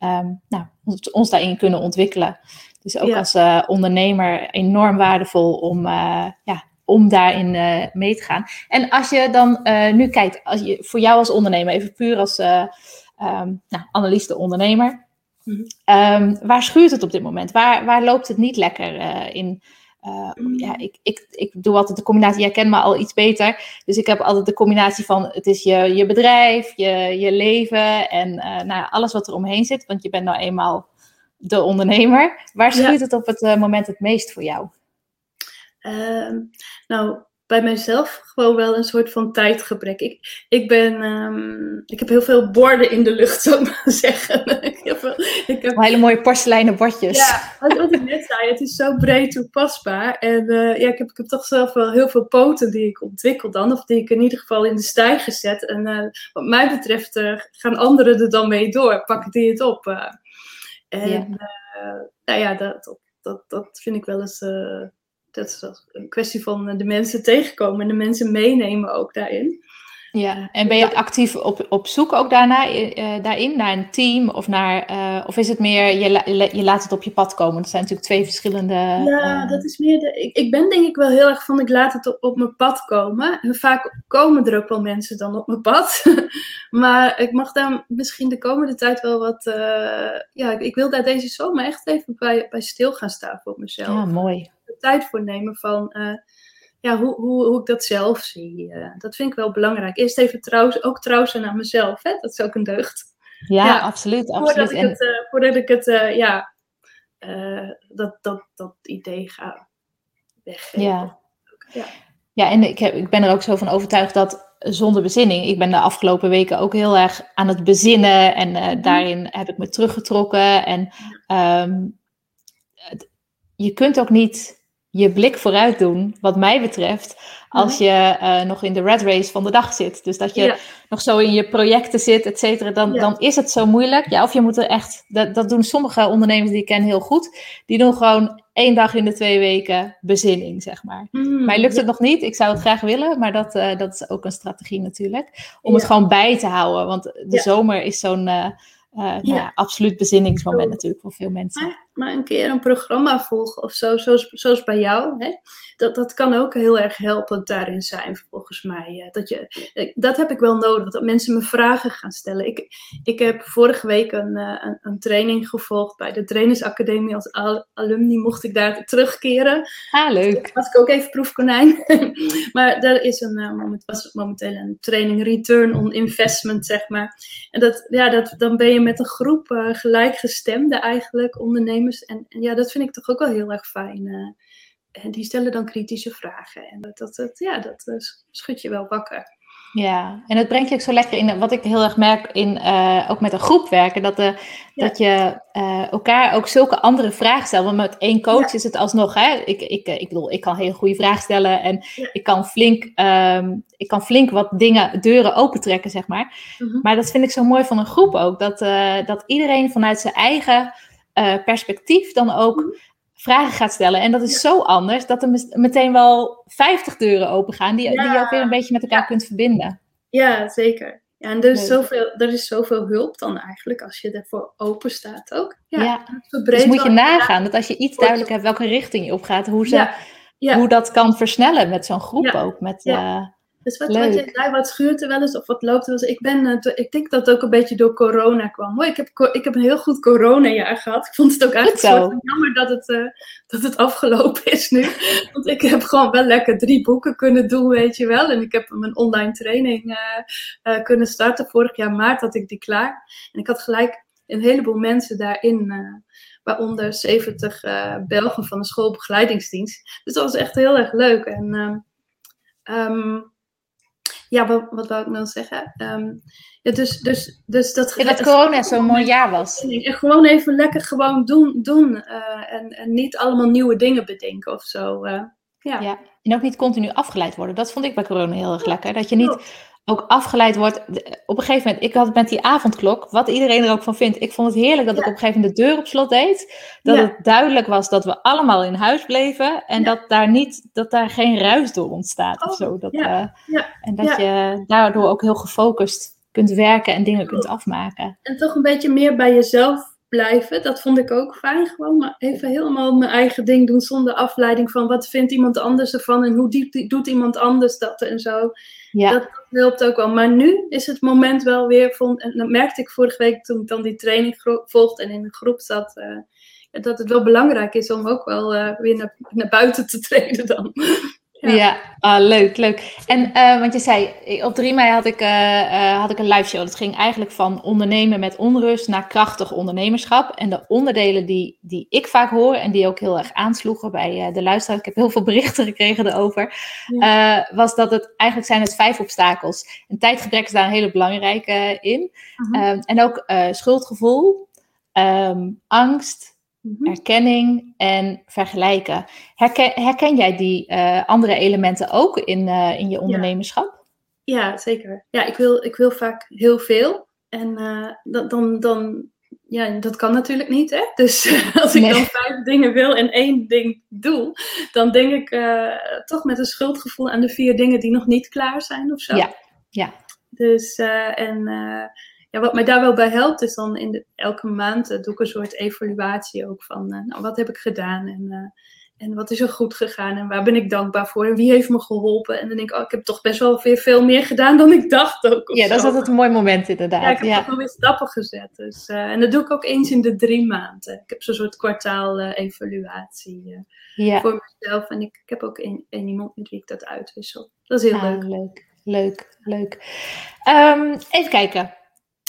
um, nou, ons, ons daarin kunnen ontwikkelen. Dus ook ja. als ondernemer enorm waardevol om, ja, om daarin mee te gaan. En als je dan nu kijkt, als je, voor jou als ondernemer, even puur als um, nou, analist ondernemer. Mm -hmm. um, waar schuurt het op dit moment? Waar, waar loopt het niet lekker in? Mm. Ja, ik, ik, ik doe altijd de combinatie, jij kent me al iets beter. Dus ik heb altijd de combinatie van het is je, je bedrijf, je, je leven en nou, alles wat er omheen zit. Want je bent nou eenmaal de ondernemer. Waar schuurt ja. het op het uh, moment het meest voor jou? Uh, nou, bij mijzelf gewoon wel een soort van tijdgebrek. Ik, ik, ben, um, ik heb heel veel borden in de lucht, zou ik maar zeggen. ik heb, ik heb... Hele mooie porseleinen bordjes. Ja, wat ik net zei, het is zo breed toepasbaar. En uh, ja, ik heb, ik heb toch zelf wel heel veel poten die ik ontwikkel dan. Of die ik in ieder geval in de stijg gezet. En uh, wat mij betreft gaan anderen er dan mee door. Pakken die het op. En ja. Nou ja, dat, dat, dat vind ik wel eens. Dat is een kwestie van de mensen tegenkomen en de mensen meenemen ook daarin. Ja, en ben je actief op, op zoek ook daarna, uh, daarin, naar een team? Of, naar, uh, of is het meer, je, la, je laat het op je pad komen? Dat zijn natuurlijk twee verschillende... Ja, uh... dat is meer de... Ik, ik ben denk ik wel heel erg van, ik laat het op, op mijn pad komen. En vaak komen er ook wel mensen dan op mijn pad. maar ik mag daar misschien de komende tijd wel wat... ja, ik, ik, wil daar deze zomer echt even bij, bij stil gaan staan voor mezelf. Ja, mooi. Tijd voor nemen van ja, hoe, hoe, hoe ik dat zelf zie. Uh, dat vind ik wel belangrijk. Eerst even trouw, ook trouw zijn aan mezelf. Hè? Dat is ook een deugd. Ja, ja absoluut. Voordat absoluut. ik het, voordat ik het ja, dat, dat, dat idee ga weggeven. Ja, ja. ja en ik, heb, ik ben er ook zo van overtuigd dat zonder bezinning. Ik ben de afgelopen weken ook heel erg aan het bezinnen. En uh, daarin heb ik me teruggetrokken. En um, het, je kunt ook niet je blik vooruit doen, wat mij betreft, als je uh, nog in de red race van de dag zit. Dus dat je ja. nog zo in je projecten zit, et cetera, dan, ja. dan is het zo moeilijk. Ja, of je moet er echt, dat, dat doen sommige ondernemers die ik ken heel goed, die doen gewoon één dag in de twee weken bezinning, zeg maar. Mm, Mij lukt het nog niet, ik zou het graag willen, maar dat, uh, dat is ook een strategie natuurlijk. Om het gewoon bij te houden, want de zomer is zo'n... Uh, ja. Nou, absoluut bezinningsmoment natuurlijk voor veel mensen. Maar, een keer een programma volgen of zo, zoals, zoals bij jou. Hè? Dat, dat kan ook heel erg helpend daarin zijn, volgens mij. Dat, je, eh, dat heb ik wel nodig, dat mensen me vragen gaan stellen. Ik, ik heb vorige week een, eh, een, een training gevolgd bij de Trainersacademie. Als alumni mocht ik daar terugkeren. Ah, leuk. Dus was ik ook even proefkonijn. maar er is een, uh, was momenteel een training Return on Investment, zeg maar. En dat, ja, dat, dan ben je met een groep uh, gelijkgestemden eigenlijk, ondernemers. En, en, ja, dat vind ik toch ook wel heel erg fijn. Uh, en die stellen dan kritische vragen. En dat, dat, dat ja, dat uh, schudt je wel wakker. Ja, en het brengt je ook zo lekker in, wat ik heel erg merk in ook met een groep werken, dat, de, dat je elkaar ook zulke andere vragen stelt. Want met één coach is het alsnog, hè, ik, ik, ik bedoel, ik kan hele goede vragen stellen en ik, kan flink, um, ik kan flink wat dingen, deuren opentrekken, zeg maar. Mhm. Maar dat vind ik zo mooi van een groep ook, dat, dat iedereen vanuit zijn eigen perspectief dan ook mhm. vragen gaat stellen. En dat is zo anders dat er meteen wel 50 deuren open gaan die, die je ook weer een beetje met elkaar kunt verbinden. Ja, zeker. Ja, en er is, zoveel, er is zoveel hulp dan eigenlijk als je ervoor open staat ook. Ja, Dus moet je nagaan dat als je iets duidelijk hebt welke richting je op gaat, hoe, ze, hoe dat kan versnellen met zo'n groep ook. Met, uh, dus wat, wat je zei, wat schuurt er wel eens of wat loopt er wel eens? Ik, ben, uh, ik denk dat het ook een beetje door corona kwam. ik, heb, ik heb een heel goed coronajaar gehad. Ik vond het ook eigenlijk jammer dat het, uh, dat het afgelopen is nu. Want ik heb gewoon wel lekker drie boeken kunnen doen, weet je wel. En ik heb mijn online training uh, kunnen starten. Vorig jaar maart had ik die klaar. En ik had gelijk een heleboel mensen daarin waaronder 70 uh, Belgen van de schoolbegeleidingsdienst. Dus dat was echt heel erg leuk. En um, ja, wat, wat wou ik nou zeggen? Um, ja, dus, dus, dus dat, ja, dat corona zo'n mooi jaar was. En gewoon even lekker gewoon doen. doen uh, en, en niet allemaal nieuwe dingen bedenken of zo. Uh, ja. ja. En ook niet continu afgeleid worden. Dat vond ik bij corona heel erg lekker. Dat je niet ook afgeleid wordt. Op een gegeven moment, ik had met die avondklok, wat iedereen er ook van vindt. Ik vond het heerlijk dat ik op een gegeven moment de deur op slot deed. Dat het duidelijk was dat we allemaal in huis bleven. En dat, daar niet, dat daar geen ruis door ontstaat of oh, zo. Dat, uh, en dat je daardoor ook heel gefocust kunt werken en dingen kunt afmaken. En toch een beetje meer bij jezelf blijven. Dat vond ik ook fijn. Gewoon maar even helemaal mijn eigen ding doen zonder afleiding van wat vindt iemand anders ervan en hoe diep doet iemand anders dat en zo. Ja. Dat, helpt ook wel. Maar nu is het moment wel weer, vond, en dat merkte ik vorige week toen ik dan die training volgde en in de groep zat, uh, dat het wel belangrijk is om ook wel uh, weer naar, naar buiten te treden dan. Ja, ah, leuk, leuk. En uh, want je zei, op 3 mei had ik, uh, uh, had ik een live show. Dat ging eigenlijk van ondernemen met onrust naar krachtig ondernemerschap. En de onderdelen die, die ik vaak hoor en die ook heel erg aansloegen bij de luisteraars, ik heb heel veel berichten gekregen erover, was dat het eigenlijk zijn het vijf obstakels. En tijdgebrek is daar een hele belangrijke in. -huh. en ook schuldgevoel, um, angst, Mhm. Erkenning en vergelijken. Herken, herken jij die uh, andere elementen ook in, uh, in je ondernemerschap? Ja. ja, zeker. Ja, ik wil, ik wil vaak heel veel. En uh, dan, dan, ja, dat kan natuurlijk niet. Hè? Dus als ik dan vijf dingen wil en één ding doe, dan denk ik toch met een schuldgevoel aan de vier dingen die nog niet klaar zijn of zo. Ja, ja. Dus, en ja, wat mij daar wel bij helpt, is dan in de, elke maand uh, doe ik een soort evaluatie ook van, uh, nou, wat heb ik gedaan en, uh, en wat is er goed gegaan en waar ben ik dankbaar voor en wie heeft me geholpen. En dan denk ik, oh, ik heb toch best wel weer veel meer gedaan dan ik dacht ook. Ja, dat is altijd een mooi moment inderdaad. Ja, ik heb ja. wel weer stappen gezet. Dus, en dat doe ik ook eens in de drie maanden. Ik heb zo'n soort kwartaal evaluatie ja. voor mezelf. En ik, ik heb ook één iemand met wie ik dat uitwissel. Dat is heel ah, leuk. Leuk, leuk, leuk. Um, even kijken.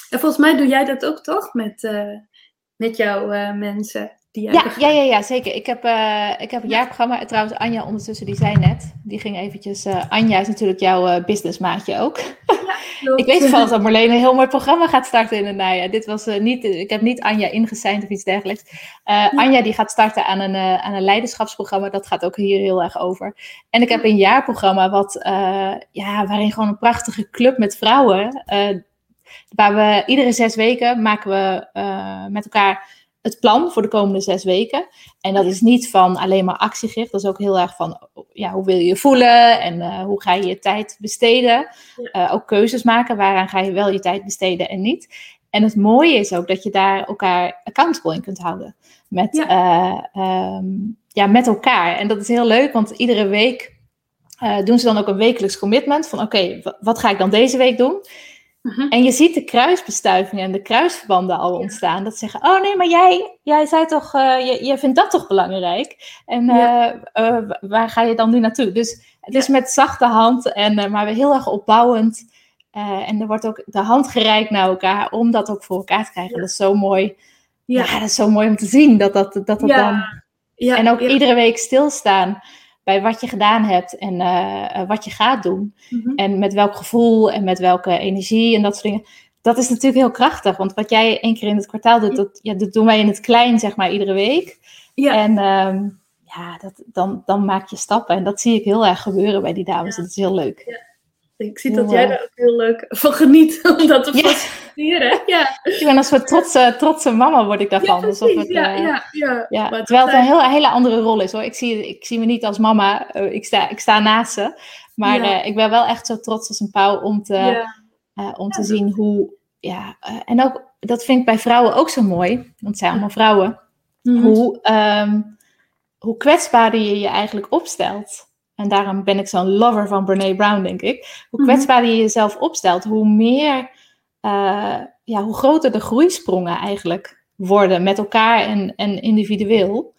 En volgens mij doe jij dat ook toch met, uh, met jouw uh, mensen? Die ja, ja, ja, ja, zeker. Ik heb, uh, ik heb een jaarprogramma. Trouwens, Anja ondertussen, die zei net. Die ging eventjes... Anja is natuurlijk jouw businessmaatje ook. Ja, ik weet toevallig dat Marlene een heel mooi programma gaat starten in het najaar. Dit was niet... Ik heb niet Anja ingeseind of iets dergelijks. Anja die gaat starten aan een, aan een leiderschapsprogramma. Dat gaat ook hier heel erg over. En ik heb een jaarprogramma wat, ja, waarin gewoon een prachtige club met vrouwen Waar we iedere zes weken maken we uh, met elkaar het plan voor de komende zes weken. En dat is niet van alleen maar actiegericht. Dat is ook heel erg van ja, hoe wil je je voelen en uh, hoe ga je je tijd besteden. Uh, ook keuzes maken. Waaraan ga je wel je tijd besteden en niet. En het mooie is ook dat je daar elkaar accountable in kunt houden. Met, ja. Eh, ehm, ja, met elkaar. En dat is heel leuk, want iedere week doen ze dan ook een wekelijks commitment. Van oké, wat ga ik dan deze week doen? Mhm. En je ziet de kruisbestuivingen en de kruisverbanden al ontstaan. Dat ze zeggen, oh nee, maar jij, jij zei toch, uh, je, jij vindt dat toch belangrijk? En waar ga je dan nu naartoe? Dus het is met zachte hand, en, maar heel erg opbouwend. En er wordt ook de hand gereikt naar elkaar om dat ook voor elkaar te krijgen. Dat is zo mooi. Ja. ja. dat is zo mooi om te zien dat dat, dat, dat ja. dan. Ja, en ook iedere week stilstaan bij wat je gedaan hebt en uh, wat je gaat doen. Mm-hmm. En met welk gevoel en met welke energie en dat soort dingen. Dat is natuurlijk heel krachtig. Want wat jij één keer in het kwartaal doet, dat, ja, dat doen wij in het klein, zeg maar, iedere week. Ja. En um, ja, dat, dan, dan maak je stappen. En dat zie ik heel erg gebeuren bij die dames. Dat is heel leuk. Ik zie dat jij daar ook heel leuk van geniet om dat te faciliteren. Ja. Ik ben een soort trotse, trotse mama word ik daarvan. Ja, precies. Het, ja, uh, ja, ja. ja. terwijl het een heel, hele andere rol is hoor. Ik zie, ik zie me niet als mama, uh, ik, sta, ik sta naast ze. Maar uh, ik ben wel echt zo trots als een pauw om te, om te zien hoe... Ja, en ook, dat vind ik bij vrouwen ook zo mooi. Want het zijn allemaal vrouwen. Mm-hmm. Hoe, um, hoe kwetsbaarder je je eigenlijk opstelt. En daarom ben ik zo'n lover van Brene Brown, denk ik. Hoe mhm. kwetsbaarder je jezelf opstelt, hoe meer, uh, ja, hoe groter de groeisprongen eigenlijk worden met elkaar en, en individueel.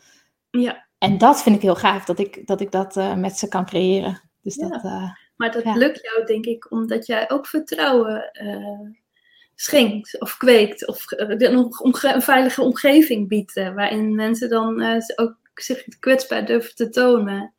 Ja. En dat vind ik heel gaaf, dat ik dat, ik dat uh, met ze kan creëren. Dus ja. dat, uh, maar dat ja. lukt jou, denk ik, omdat jij ook vertrouwen schenkt of kweekt. Of een, een veilige omgeving biedt, waarin mensen dan ook zich kwetsbaar durven te tonen.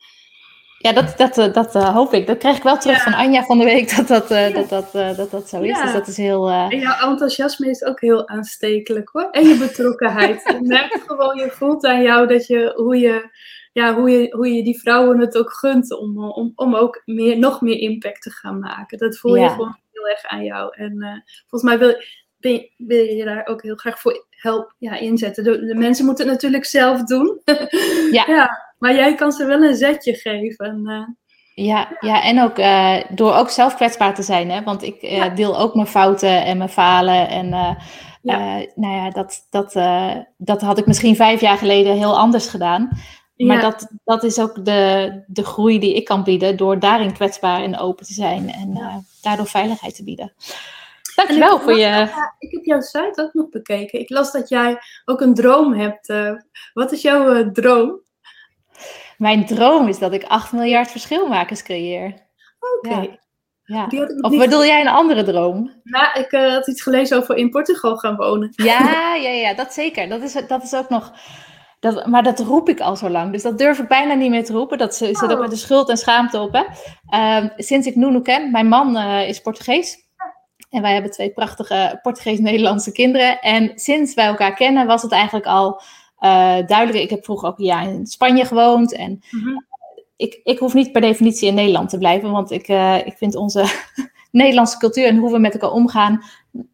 Ja, dat, dat, eh, dat uh, hoop ik. Dat krijg ik wel terug ja. van Anja van de week, dat dat, uh, ja. dat, dat, uh, dat, dat zo is. Ja. Dus dat is heel... En jouw enthousiasme is ook heel aanstekelijk hoor. En je betrokkenheid. je merkt gewoon, je voelt aan jou dat je, hoe je, ja, hoe je, hoe je die vrouwen het ook gunt om, om, om ook meer, nog meer impact te gaan maken. Dat voel je gewoon heel erg aan jou. En volgens mij wil, ben, wil je daar ook heel graag voor help, ja, inzetten. De, de mensen moeten het natuurlijk zelf doen. ja. Maar jij kan ze wel een zetje geven. Uh, ja, ja, en ook uh, door ook zelf kwetsbaar te zijn. Hè? Want ik uh, ja. deel ook mijn fouten en mijn falen. En ja. nou ja, dat, dat, dat had ik misschien vijf jaar geleden heel anders gedaan. Maar ja. dat, dat is ook de, de groei die ik kan bieden. Door daarin kwetsbaar en open te zijn. En daardoor veiligheid te bieden. Dankjewel voor je. ik heb jouw site ook nog bekeken. Ik las dat jij ook een droom hebt. wat is jouw droom? Mijn droom is dat ik 8 miljard verschilmakers creëer. Oké. Okay. Ja. ja. Of bedoel jij een andere droom? Nou, ik uh, had iets gelezen over in Portugal gaan wonen. Ja, ja, ja dat zeker. Dat is, dat is ook nog. Dat, maar dat roep ik al zo lang. Dus dat durf ik bijna niet meer te roepen. Dat zit oh. ook met de schuld en schaamte op. Hè? Uh, sinds ik Nuno ken, mijn man uh, is Portugees. En wij hebben twee prachtige Portugees-Nederlandse kinderen. En sinds wij elkaar kennen, was het eigenlijk al uh, duidelijk. Ik heb vroeger ook jaar in Spanje gewoond. En mm-hmm. ik, ik hoef niet per definitie in Nederland te blijven. Want ik, uh, ik vind onze Nederlandse cultuur en hoe we met elkaar omgaan.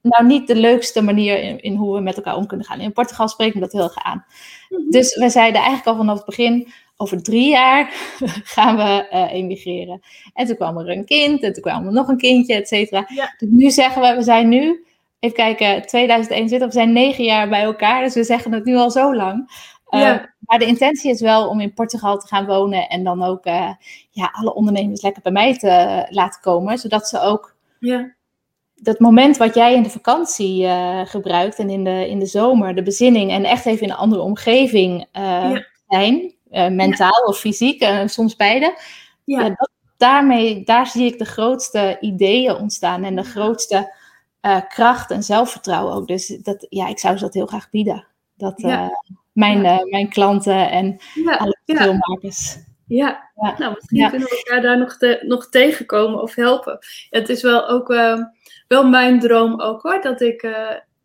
Nou, niet de leukste manier in, in hoe we met elkaar om kunnen gaan. In Portugal spreken we dat heel erg aan. Mm-hmm. Dus we zeiden eigenlijk al vanaf het begin over drie jaar gaan we uh, emigreren. En toen kwam er een kind, en toen kwam er nog een kindje, et cetera. Ja. Dus nu zeggen we, we zijn nu even kijken, 2021, we zijn negen jaar bij elkaar, dus we zeggen het nu al zo lang. Uh, ja. Maar de intentie is wel om in Portugal te gaan wonen en dan ook uh, ja, alle ondernemers lekker bij mij te laten komen, zodat ze ook ja. dat moment wat jij in de vakantie gebruikt en in de, in de zomer, de bezinning en echt even in een andere omgeving ja. zijn, mentaal of fysiek, soms beide. Ja. Dat, daarmee, daar zie ik de grootste ideeën ontstaan en de grootste uh, kracht en zelfvertrouwen ook. Dus dat, ja, ik zou ze dat heel graag bieden. Dat uh, mijn, ja. uh, mijn klanten en ja. alle filmmakers. Ja. ja. nou misschien kunnen we elkaar daar nog, te, nog tegenkomen of helpen. Het is wel ook wel mijn droom ook hoor, dat ik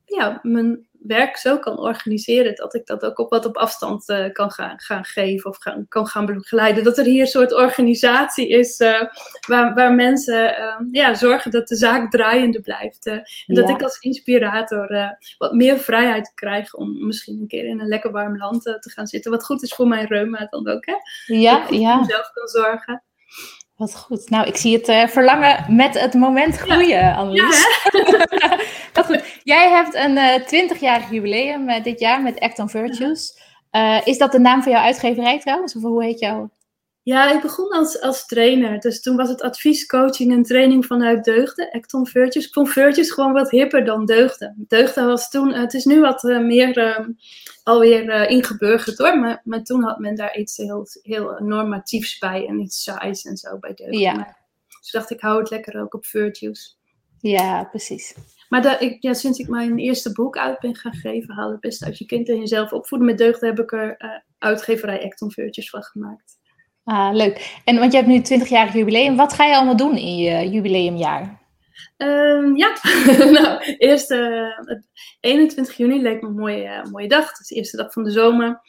ja, mijn werk zo kan organiseren dat ik dat ook op wat op afstand uh, kan gaan, gaan geven of gaan, kan gaan begeleiden. Dat er hier een soort organisatie is uh, waar, waar mensen uh, ja, zorgen dat de zaak draaiende blijft. en ja. dat ik als inspirator wat meer vrijheid krijg om misschien een keer in een lekker warm land te gaan zitten. Wat goed is voor mijn reuma dan ook. Hè? Ja, dat ja. mezelf kan zorgen. Wat goed. Nou, ik zie het uh, verlangen met het moment groeien, ja. Annelies. Ja, Dat goed. Jij hebt een uh, 20-jarig jubileum uh, dit jaar met Act on Virtues. Is dat de naam van jouw uitgeverij trouwens? Of hoe heet jouw... Ja, ik begon als, als trainer. Dus toen was het advies, coaching en training vanuit deugden. Acton Virtues. Ik vond Virtues gewoon wat hipper dan deugden. Deugden was toen, het is nu wat meer uh, alweer uh, ingeburgerd hoor. Maar, maar toen had men daar iets heel, heel normatiefs bij en iets saais en zo bij deugden. Ja. Maar, dus dacht ik, hou het lekker ook op Virtues. Ja, precies. Maar dat, ik, ja, sinds ik mijn eerste boek uit ben gaan geven, haal het beste uit je kind en jezelf opvoeden met deugden, heb ik er uitgeverij Acton Virtues van gemaakt. Ah, leuk. En want je hebt nu 20-jarig jubileum. Wat ga je allemaal doen in je jubileumjaar? Um, ja, nou, eerst uh, 21 juni leek me een mooie, uh, mooie dag. Het is de eerste dag van de zomer.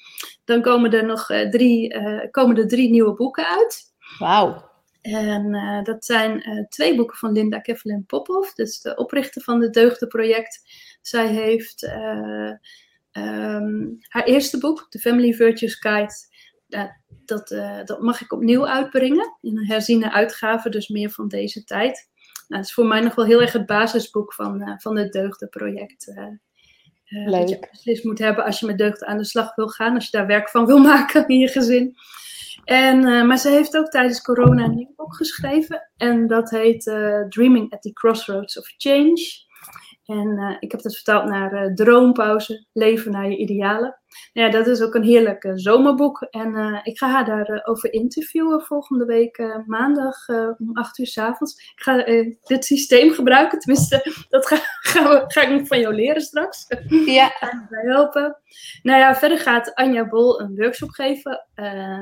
Dan komen er nog uh, drie, komen er drie nieuwe boeken uit. Wauw. En dat zijn twee boeken van Linda Kevlin Popov, dus de oprichter van het Deugdenproject. Zij heeft um, haar eerste boek, The Family Virtues Guide, dat, dat mag ik opnieuw uitbrengen in een herziene uitgave, dus meer van deze tijd. Nou, dat is voor mij nog wel heel erg het basisboek van, uh, van het Deugdenproject. Uh, dat je beslist moet hebben als je met deugden aan de slag wil gaan, als je daar werk van wil maken in je gezin. En, maar ze heeft ook tijdens corona een nieuw boek geschreven. En dat heet Dreaming at the Crossroads of Change. En uh, ik heb dat vertaald naar uh, Droompauze, Leven naar je idealen. Nou ja, dat is ook een heerlijk uh, zomerboek. En ik ga haar daarover interviewen volgende week maandag om 8 uur s avonds. Ik ga dit systeem gebruiken, tenminste, dat ga, gaan we, ga ik nog van jou leren straks. Ja. Ga bij helpen. Nou ja, verder gaat Anja Bol een workshop geven.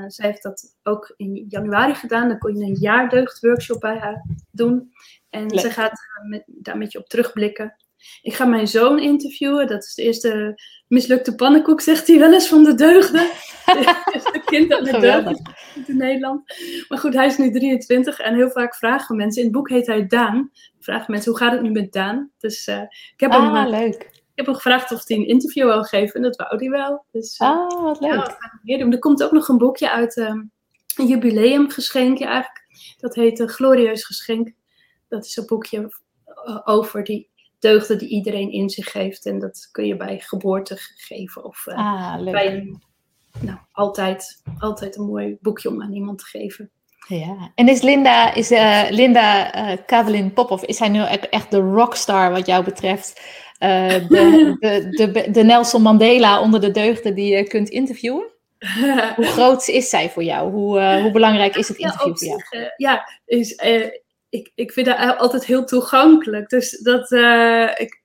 zij heeft dat ook in januari gedaan. Dan kon je een jaardeugd bij haar doen. En Leuk. ze gaat met, daar met je op terugblikken. Ik ga mijn zoon interviewen. Dat is de eerste mislukte pannenkoek, zegt hij wel eens van de deugden. de kind dat met deugden in Nederland. Maar goed, hij is nu 23 en heel vaak vragen mensen. In het boek heet hij Daan. Vragen mensen, hoe gaat het nu met Daan? Dus uh, ik heb ah, hem, leuk. Ik heb hem gevraagd of hij een interview wil geven. En dat wou hij wel. Dus, uh, ah, wat leuk. Ja, we doen. Er komt ook nog een boekje uit. Um, een jubileumgeschenkje eigenlijk. Dat heet uh, Glorieus Geschenk. Dat is een boekje over die deugden die iedereen in zich heeft. En dat kun je bij geboorte geven of uh, ah, bij een, nou, altijd, altijd een mooi boekje om aan iemand te geven. Ja, en is Linda, is, uh, Linda uh, Kavelin Popov, is hij nu echt de rockstar wat jou betreft? de, de, de, de, Nelson Mandela onder de deugden die je kunt interviewen? hoe groot is zij voor jou? Hoe, hoe belangrijk is het interview ja, voor jou? ja, is, ik, ik vind haar altijd heel toegankelijk. Dus dat, uh, ik,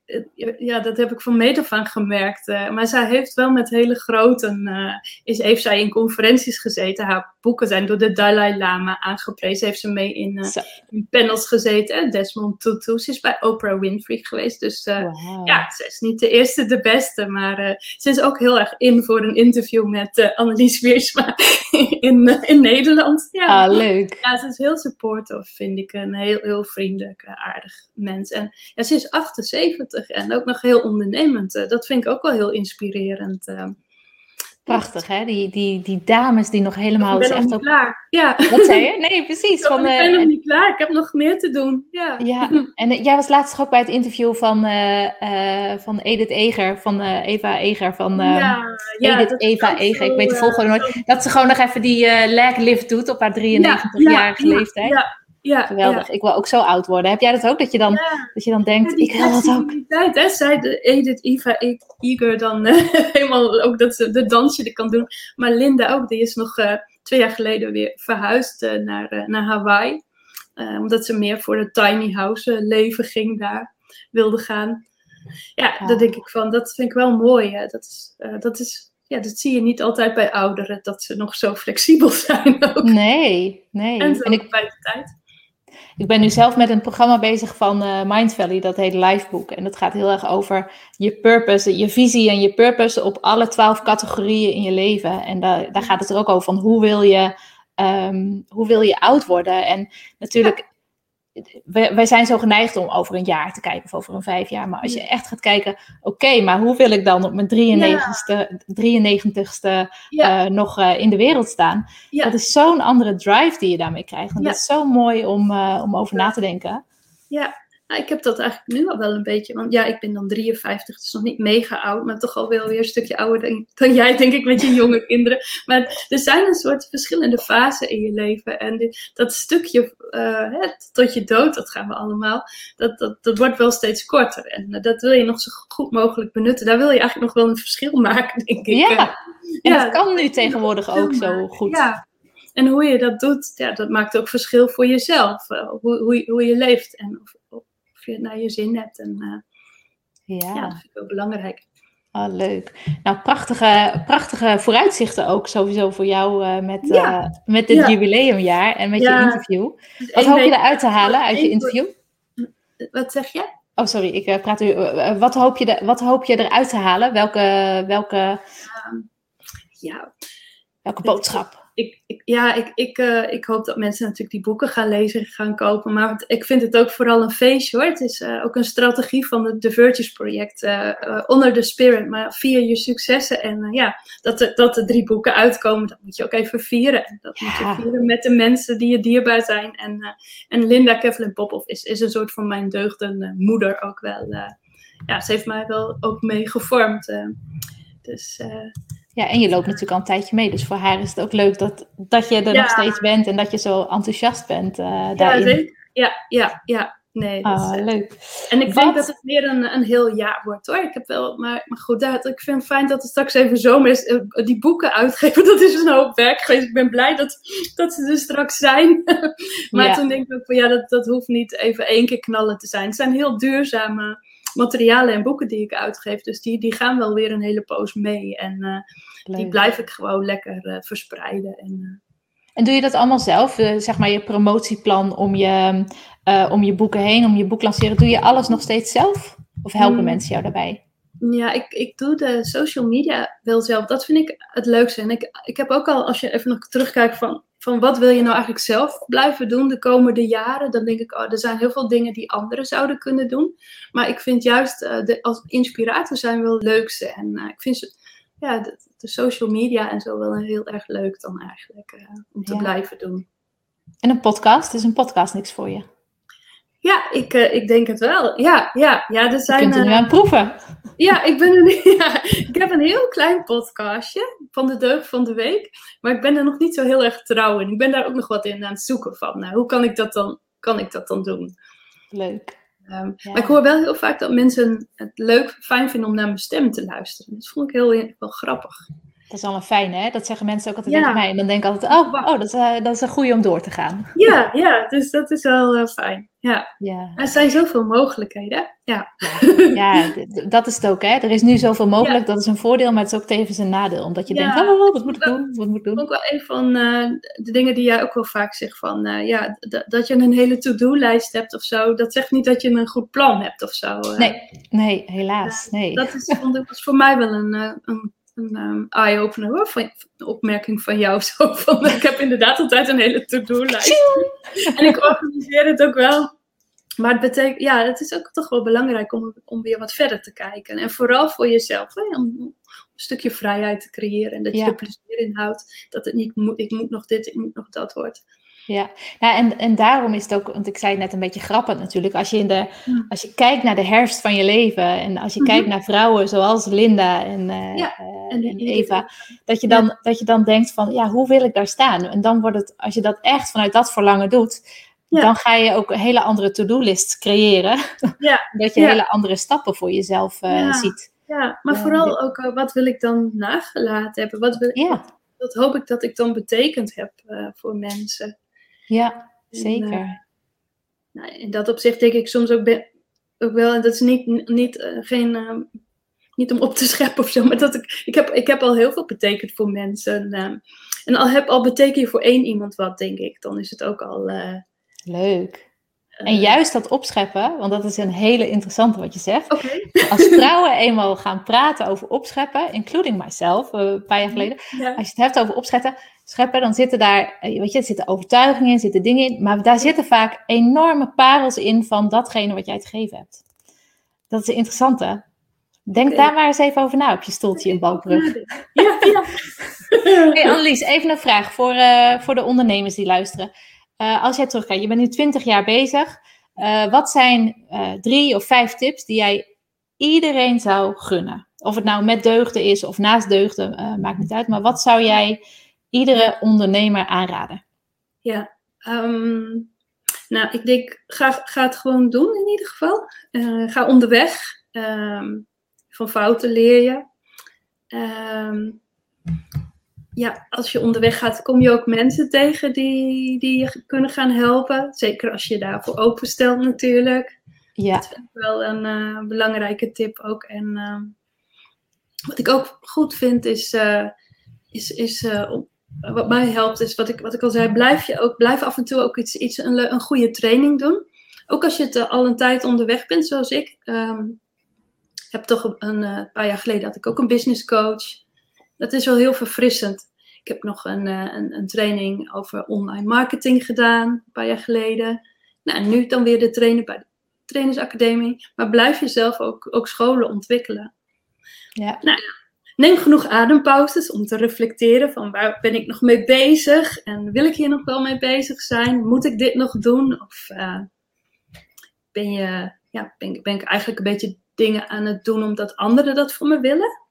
ja, dat heb ik van meet af aan gemerkt. Uh, maar zij heeft wel met hele grote, uh, is, heeft zij in conferenties gezeten. Haar boeken zijn door de Dalai Lama aangeprezen. Heeft ze mee in, in panels gezeten. Desmond Tutu, ze is bij Oprah Winfrey geweest. Dus wow. ja, ze is niet de eerste, de beste. Maar ze is ook heel erg in voor een interview met Annelies Wiersma in, in Nederland. Ja. Ah, leuk. Ja, ze is heel supportive, vind ik. Een heel, heel vriendelijk, aardig mens. En ja, ze is 78 en ook nog heel ondernemend. Eh, dat vind ik ook wel heel inspirerend. Eh. Prachtig, hè? Die, die, die dames die nog helemaal... Ik ben nog niet klaar. Ja. Wat zei je? Nee, precies. Van, ik ben nog niet klaar. Ik heb nog meer te doen. Ja. ja. En jij was laatst ook bij het interview van, uh, van Edith Eger, van Eva Eger, van ja, ja, Edith Eva Eger. ik weet de volgorde nooit. Dat ze gewoon nog even die leg lift doet op haar 93-jarige leeftijd. Ja, ja, Geweldig. Ik wil ook zo oud worden. Heb jij dat ook? Dat je dan, dat je dan denkt, ik wil dat ook. Tijd, hè? Zij, de Edith, Eva, Iger dan uh, helemaal ook dat ze de dansje die kan doen. Maar Linda ook, die is nog uh, twee jaar geleden weer verhuisd uh, naar, naar Hawaii. omdat ze meer voor de tiny house leven ging daar, wilde gaan. Ja, ja, dat denk ik van, dat vind ik wel mooi. Hè? Dat, is, dat is ja, dat zie je niet altijd bij ouderen, dat ze nog zo flexibel zijn ook. Nee, nee. En, en ik, bij de tijd. Ik ben nu zelf met een programma bezig van uh, Mind Valley, dat heet Livebook. En dat gaat heel erg over je purpose, je visie en je purpose op alle twaalf categorieën in je leven. En daar, daar gaat het er ook over van hoe wil je, um, hoe wil je oud worden. En natuurlijk wij, zijn zo geneigd om over een jaar te kijken of over een vijf jaar. Maar als je echt gaat kijken, oké, maar hoe wil ik dan op mijn 93ste, 93ste uh, nog uh, in de wereld staan? Dat is zo'n andere drive die je daarmee krijgt. En dat is zo mooi om, uh, om over na te denken. Ja, nou, ik heb dat eigenlijk nu al wel een beetje. Want ja, ik ben dan 53, dus nog niet mega oud, maar toch al wel weer een stukje ouder dan, dan jij, denk ik, met je jonge kinderen. Maar er zijn een soort verschillende fasen in je leven. En dat stukje uh, tot je dood, dat gaan we allemaal, dat, dat, dat wordt wel steeds korter. En uh, dat wil je nog zo goed mogelijk benutten. Daar wil je eigenlijk nog wel een verschil maken, denk ik. Ja, uh, en ja, dat kan nu tegenwoordig ook zo goed. Ja. En hoe je dat doet, ja, dat maakt ook verschil voor jezelf. hoe, hoe, hoe je leeft en of je het naar je zin hebt. En ja. ja, dat vind ik ook belangrijk. Ah, leuk. Nou, prachtige, prachtige vooruitzichten ook sowieso voor jou uh, met, ja. uh, met dit ja. jubileumjaar en met je interview. Dus wat hoop je eruit te halen uit je interview? Wat zeg je? Oh, sorry, ik praat u. wat, hoop je de, wat hoop je eruit te halen? Welke, welke, ja. welke boodschap? Ik, ik, ja, ik, ik, uh, ik hoop dat mensen natuurlijk die boeken gaan lezen, gaan kopen. Maar het, ik vind het ook vooral een feestje hoor. Het is uh, ook een strategie van het The Virtues project. Uh, onder de spirit, maar via je successen. En ja, dat, de, dat de drie boeken uitkomen, dat moet je ook even vieren. Dat ja. moet je vieren met de mensen die je dierbaar zijn. En, en Linda Kevlin Popov is, is een soort van mijn deugden moeder ook wel. ja, ze heeft mij wel ook mee gevormd. Dus ja, en je loopt natuurlijk al een tijdje mee. Dus voor haar is het ook leuk dat, dat je er nog steeds bent en dat je zo enthousiast bent uh, daarin. Ja, zeker. Ja, ja, ja. Nee, ah, is, leuk. En ik Wat? denk dat het meer een, een heel jaar wordt hoor. Ik heb wel, maar, maar goed, dat, ik vind het fijn dat het straks even zomer is. Uh, die boeken uitgeven, dat is een hoop werk geweest. Ik ben blij dat, dat ze er straks zijn. maar ja. toen denk ik ook van ja, dat, dat hoeft niet even één keer knallen te zijn. Het zijn heel duurzame materialen en boeken die ik uitgeef. Dus die, die gaan wel weer een hele poos mee. En uh, die blijf ik gewoon lekker uh, verspreiden. En, uh... en doe je dat allemaal zelf? zeg maar je promotieplan om je, om je boeken heen, om je boek lanceren. Doe je alles nog steeds zelf? Of helpen mm. mensen jou daarbij? Ja, ik, ik doe de social media wel zelf. Dat vind ik het leukste. En ik, ik heb ook al, als je even nog terugkijkt van van wat wil je nou eigenlijk zelf blijven doen de komende jaren, dan denk ik, oh, er zijn heel veel dingen die anderen zouden kunnen doen. Maar ik vind juist uh, de, als inspirator zijn wel leukste. En uh, ik vind ze, ja, de, de, social media en zo wel heel erg leuk dan eigenlijk uh, om te ja. blijven doen. En een podcast? Is een podcast niks voor je? Ja, ik, ik denk het wel. Ja, ja, ja er zijn. Je kunt er nu aan proeven. Ja, ik, ben een, ja, ik heb een heel klein podcastje van de deugd van de week. Maar ik ben er nog niet zo heel erg trouw in. Ik ben daar ook nog wat in aan het zoeken van. Nou, hoe kan ik dat dan, kan ik dat dan doen? Leuk. Um, ja. Maar ik hoor wel heel vaak dat mensen het leuk, fijn vinden om naar mijn stem te luisteren. Dat vond ik heel wel grappig. Dat is een fijne, hè? Dat zeggen mensen ook altijd ja. tegen mij. En dan denk ik altijd, oh, oh dat, is, uh, dat is een goede om door te gaan. Ja, ja dus dat is wel uh, fijn. Ja. ja. Er zijn zoveel mogelijkheden. Ja, ja. dat is het ook, hè? Er is nu zoveel mogelijk. Dat is een voordeel, maar het is ook tevens een nadeel. Omdat je denkt, oh, oh, wat moet ik doen? Wat moet ik doen? Ook wel een van uh, de dingen die jij ook wel vaak zegt. Van, ja, dat je een hele to-do-lijst hebt of zo. Dat zegt niet dat je een goed plan hebt of zo. nee, nee, helaas. Nee. Dat is, vond ik, was voor mij wel een, een een um, eye-opener hoor, van, een opmerking van jou. Zo van, ik heb inderdaad altijd een hele to-do-lijst. en ik organiseer het ook wel. Maar het betekent, ja, het is ook toch wel belangrijk om, om weer wat verder te kijken. En vooral voor jezelf, hè, om een stukje vrijheid te creëren. En dat je ja. er plezier in houdt. Dat het niet moet, ik moet nog dit, ik moet nog dat wordt. Ja, nou, en, en daarom is het ook, want ik zei het net een beetje grappig natuurlijk, als je, in de, als je kijkt naar de herfst van je leven en als je kijkt naar vrouwen zoals Linda en, uh, ja, en, en Eva, dat je, dan, ja. dat je dan denkt van, ja, hoe wil ik daar staan? En dan wordt het, als je dat echt vanuit dat verlangen doet, dan ga je ook een hele andere to-do-list creëren. Ja. dat je hele andere stappen voor jezelf uh, ziet. Ja, maar vooral ook, uh, wat wil ik dan nagelaten hebben? Wat, wil, ja. wat, wat hoop ik dat ik dan betekend heb voor mensen? Ja, zeker. En, uh, nou, in dat opzicht denk ik soms ook, ook wel, en dat is niet, niet, uh, geen, uh, niet om op te scheppen of zo, maar dat ik, ik, heb, ik heb al heel veel betekend voor mensen. en al, heb, al beteken je voor één iemand wat, denk ik, dan is het ook al. Leuk. En juist dat opscheppen, want dat is een hele interessante wat je zegt. Okay. Als vrouwen eenmaal gaan praten over opscheppen, including myself, een paar jaar geleden. Ja. Als je het hebt over opscheppen, scheppen, dan zitten daar, weet je, er zitten overtuigingen in, zitten dingen in. Maar daar zitten vaak enorme parels in van datgene wat jij te geven hebt. Dat is interessant, hè? Denk okay. daar maar eens even over na op je stoeltje in Balkbrug. Ja, ja. hey Annelies, even een vraag voor, uh, voor de ondernemers die luisteren. Uh, als jij terugkijkt, je bent nu 20 jaar bezig. wat zijn drie of vijf tips die jij iedereen zou gunnen? Of het nou met deugden is of naast deugden, maakt niet uit. Maar wat zou jij iedere ondernemer aanraden? Ja, ehm, nou, ik denk, ga, ga het gewoon doen in ieder geval. ga onderweg. Um, van fouten leer je. Um, ja, als je onderweg gaat, kom je ook mensen tegen die, die je kunnen gaan helpen. Zeker als je daarvoor openstelt natuurlijk. Ja. Dat vind ik wel een uh, belangrijke tip ook. En uh, wat ik ook goed vind is, uh, is, is wat mij helpt, is wat ik, wat ik al zei, blijf, je ook, blijf af en toe ook iets, iets een, een goede training doen. Ook als je het al een tijd onderweg bent, zoals ik. Um, heb toch een paar jaar geleden had ik ook een business coach dat is wel heel verfrissend. Ik heb nog een, eh, een, een, training over online marketing gedaan, een paar jaar geleden. Nou, en nu dan weer de trainer bij de trainersacademie. Maar blijf jezelf ook, ook scholen ontwikkelen. Ja. Nou, neem genoeg adempauzes om te reflecteren van waar ben ik nog mee bezig? En wil ik hier nog wel mee bezig zijn? Moet ik dit nog doen? Of uh, ben, je, ja, ben, ben ik eigenlijk een beetje dingen aan het doen omdat anderen dat voor me willen?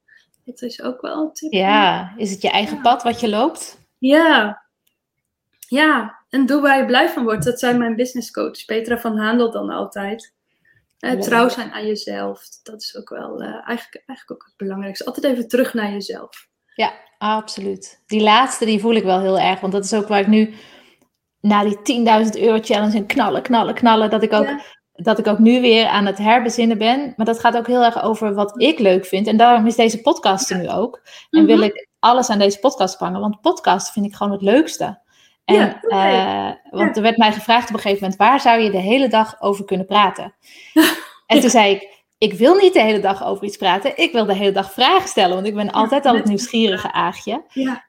Dat is ook wel een tip. Ja, is het je eigen pad wat je loopt? Ja. Ja, en doe waar je blij van wordt. Dat zijn mijn business coach, Petra van Handel dan altijd. Uh, trouw zijn aan jezelf. Dat is ook wel uh, eigenlijk, eigenlijk ook het belangrijkste. Altijd even terug naar jezelf. Ja, absoluut. Die laatste die voel ik wel heel erg. Want dat is ook waar ik nu na die 10.000 euro challenge en knallen, knallen, knallen. Dat ik ook dat ik ook nu weer aan het herbezinnen ben. Maar dat gaat ook heel erg over wat ik leuk vind. En daarom is deze podcast er nu ook. En wil mhm. ik alles aan deze podcast vangen. Want podcast vind ik gewoon het leukste. En, ja, uh, want er werd mij gevraagd op een gegeven moment: waar zou je de hele dag over kunnen praten? en toen zei ik: Ik wil niet de hele dag over iets praten. Ik wil de hele dag vragen stellen. Want ik ben altijd al het nieuwsgierige aagje.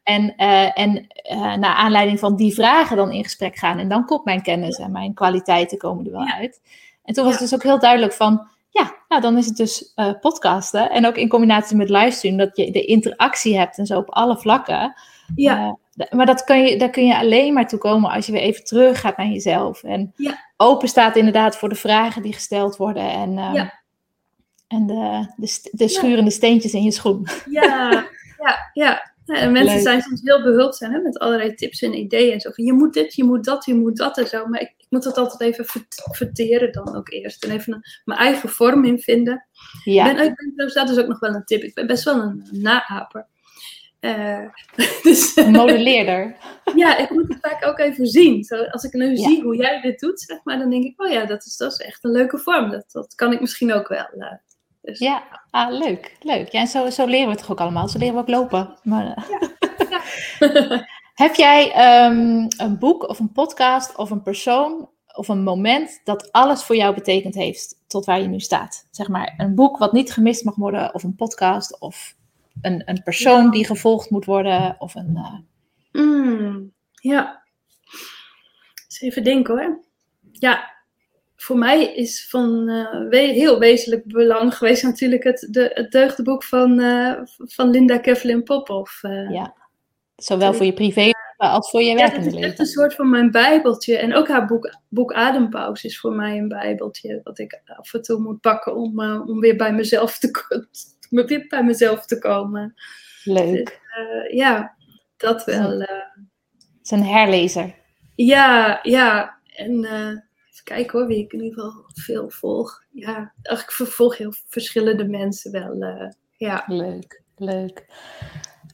En, uh, en uh, naar aanleiding van die vragen dan in gesprek gaan. En dan komt mijn kennis en mijn kwaliteiten komen er wel uit. En toen was het dus ook heel duidelijk van, ja, nou dan is het dus uh, podcasten. En ook in combinatie met livestream, dat je de interactie hebt en zo op alle vlakken. Ja. Maar dat kun je, daar kun je alleen maar toe komen als je weer even terug gaat naar jezelf. En ja. open staat inderdaad voor de vragen die gesteld worden. En, uh, ja. en de, de, de schurende steentjes in je schoen. Ja, ja, ja. en mensen zijn soms heel behulpzaam hè, met allerlei tips en ideeën. En zo van, je moet dit, je moet dat, je moet dat en zo. Maar ik, ik moet dat altijd even verteren dan ook eerst. En even mijn eigen vorm in vinden. Ja. Ik ben, ik dat is ook nog wel een tip. Ik ben best wel een naaper. Uh, dus, een modelleerder. ja, ik moet het vaak ook even zien. Zo, als ik nu zie hoe jij dit doet, zeg maar, dan denk ik, oh ja, dat is, dat is echt een leuke vorm. Dat, dat kan ik misschien ook wel. Uh, dus, ja, ah, leuk, leuk. Ja, en zo, zo leren we het toch ook allemaal. Zo leren we ook lopen. Maar, ja. ja. Heb jij ehm, een boek of een podcast of een persoon of een moment dat alles voor jou betekend heeft tot waar je nu staat? Zeg maar een boek wat niet gemist mag worden, of een podcast, of een, een persoon die gevolgd moet worden, of een. Uh... Mm, ja. Eens even denken hoor. Ja, voor mij is van uh, heel wezenlijk belang geweest natuurlijk het, de, het deugdeboek van, uh, van Linda Kevlin Popov. ja. Zowel voor je privé als voor je werkende leven. het is echt een soort van mijn bijbeltje. En ook haar boek, boek Adempauze is voor mij een bijbeltje. Dat ik af en toe moet pakken om, uh, om weer bij mezelf te, weer bij mezelf te komen. Leuk. Dus, uh, ja, dat wel. Het is een herlezer. Ja, ja. En even kijken hoor, wie ik in ieder geval veel volg. Ja, ik vervolg heel verschillende mensen wel. ja. Leuk, leuk.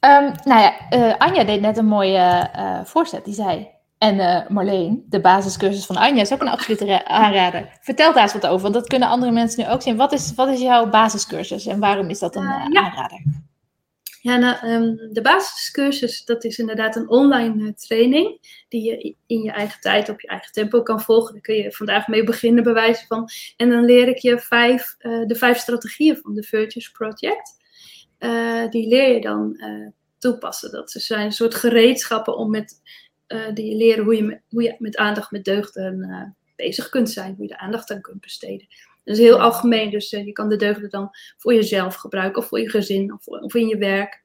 Um, nou ja, uh, Anja deed net een mooie uh, voorzet. Die zei, en uh, Marleen, de basiscursus van Anja is ook een absolute aanrader. Vertel daar eens wat over, want dat kunnen andere mensen nu ook zien. Wat is, wat is jouw basiscursus en waarom is dat een ja. aanrader? Ja, nou, um, de basiscursus, dat is inderdaad een online training die je in je eigen tijd, op je eigen tempo kan volgen. Daar kun je vandaag mee beginnen, bij wijze van. En dan leer ik je vijf, de vijf strategieën van de Virtuous Project. Eh, die leer je dan toepassen. Dat zijn een soort gereedschappen om met, uh, die je leren hoe je, met, hoe je met aandacht met deugden bezig kunt zijn, hoe je de aandacht aan kunt besteden. Dat is heel algemeen, dus je kan de deugden dan voor jezelf gebruiken, of voor je gezin, of, of in je werk.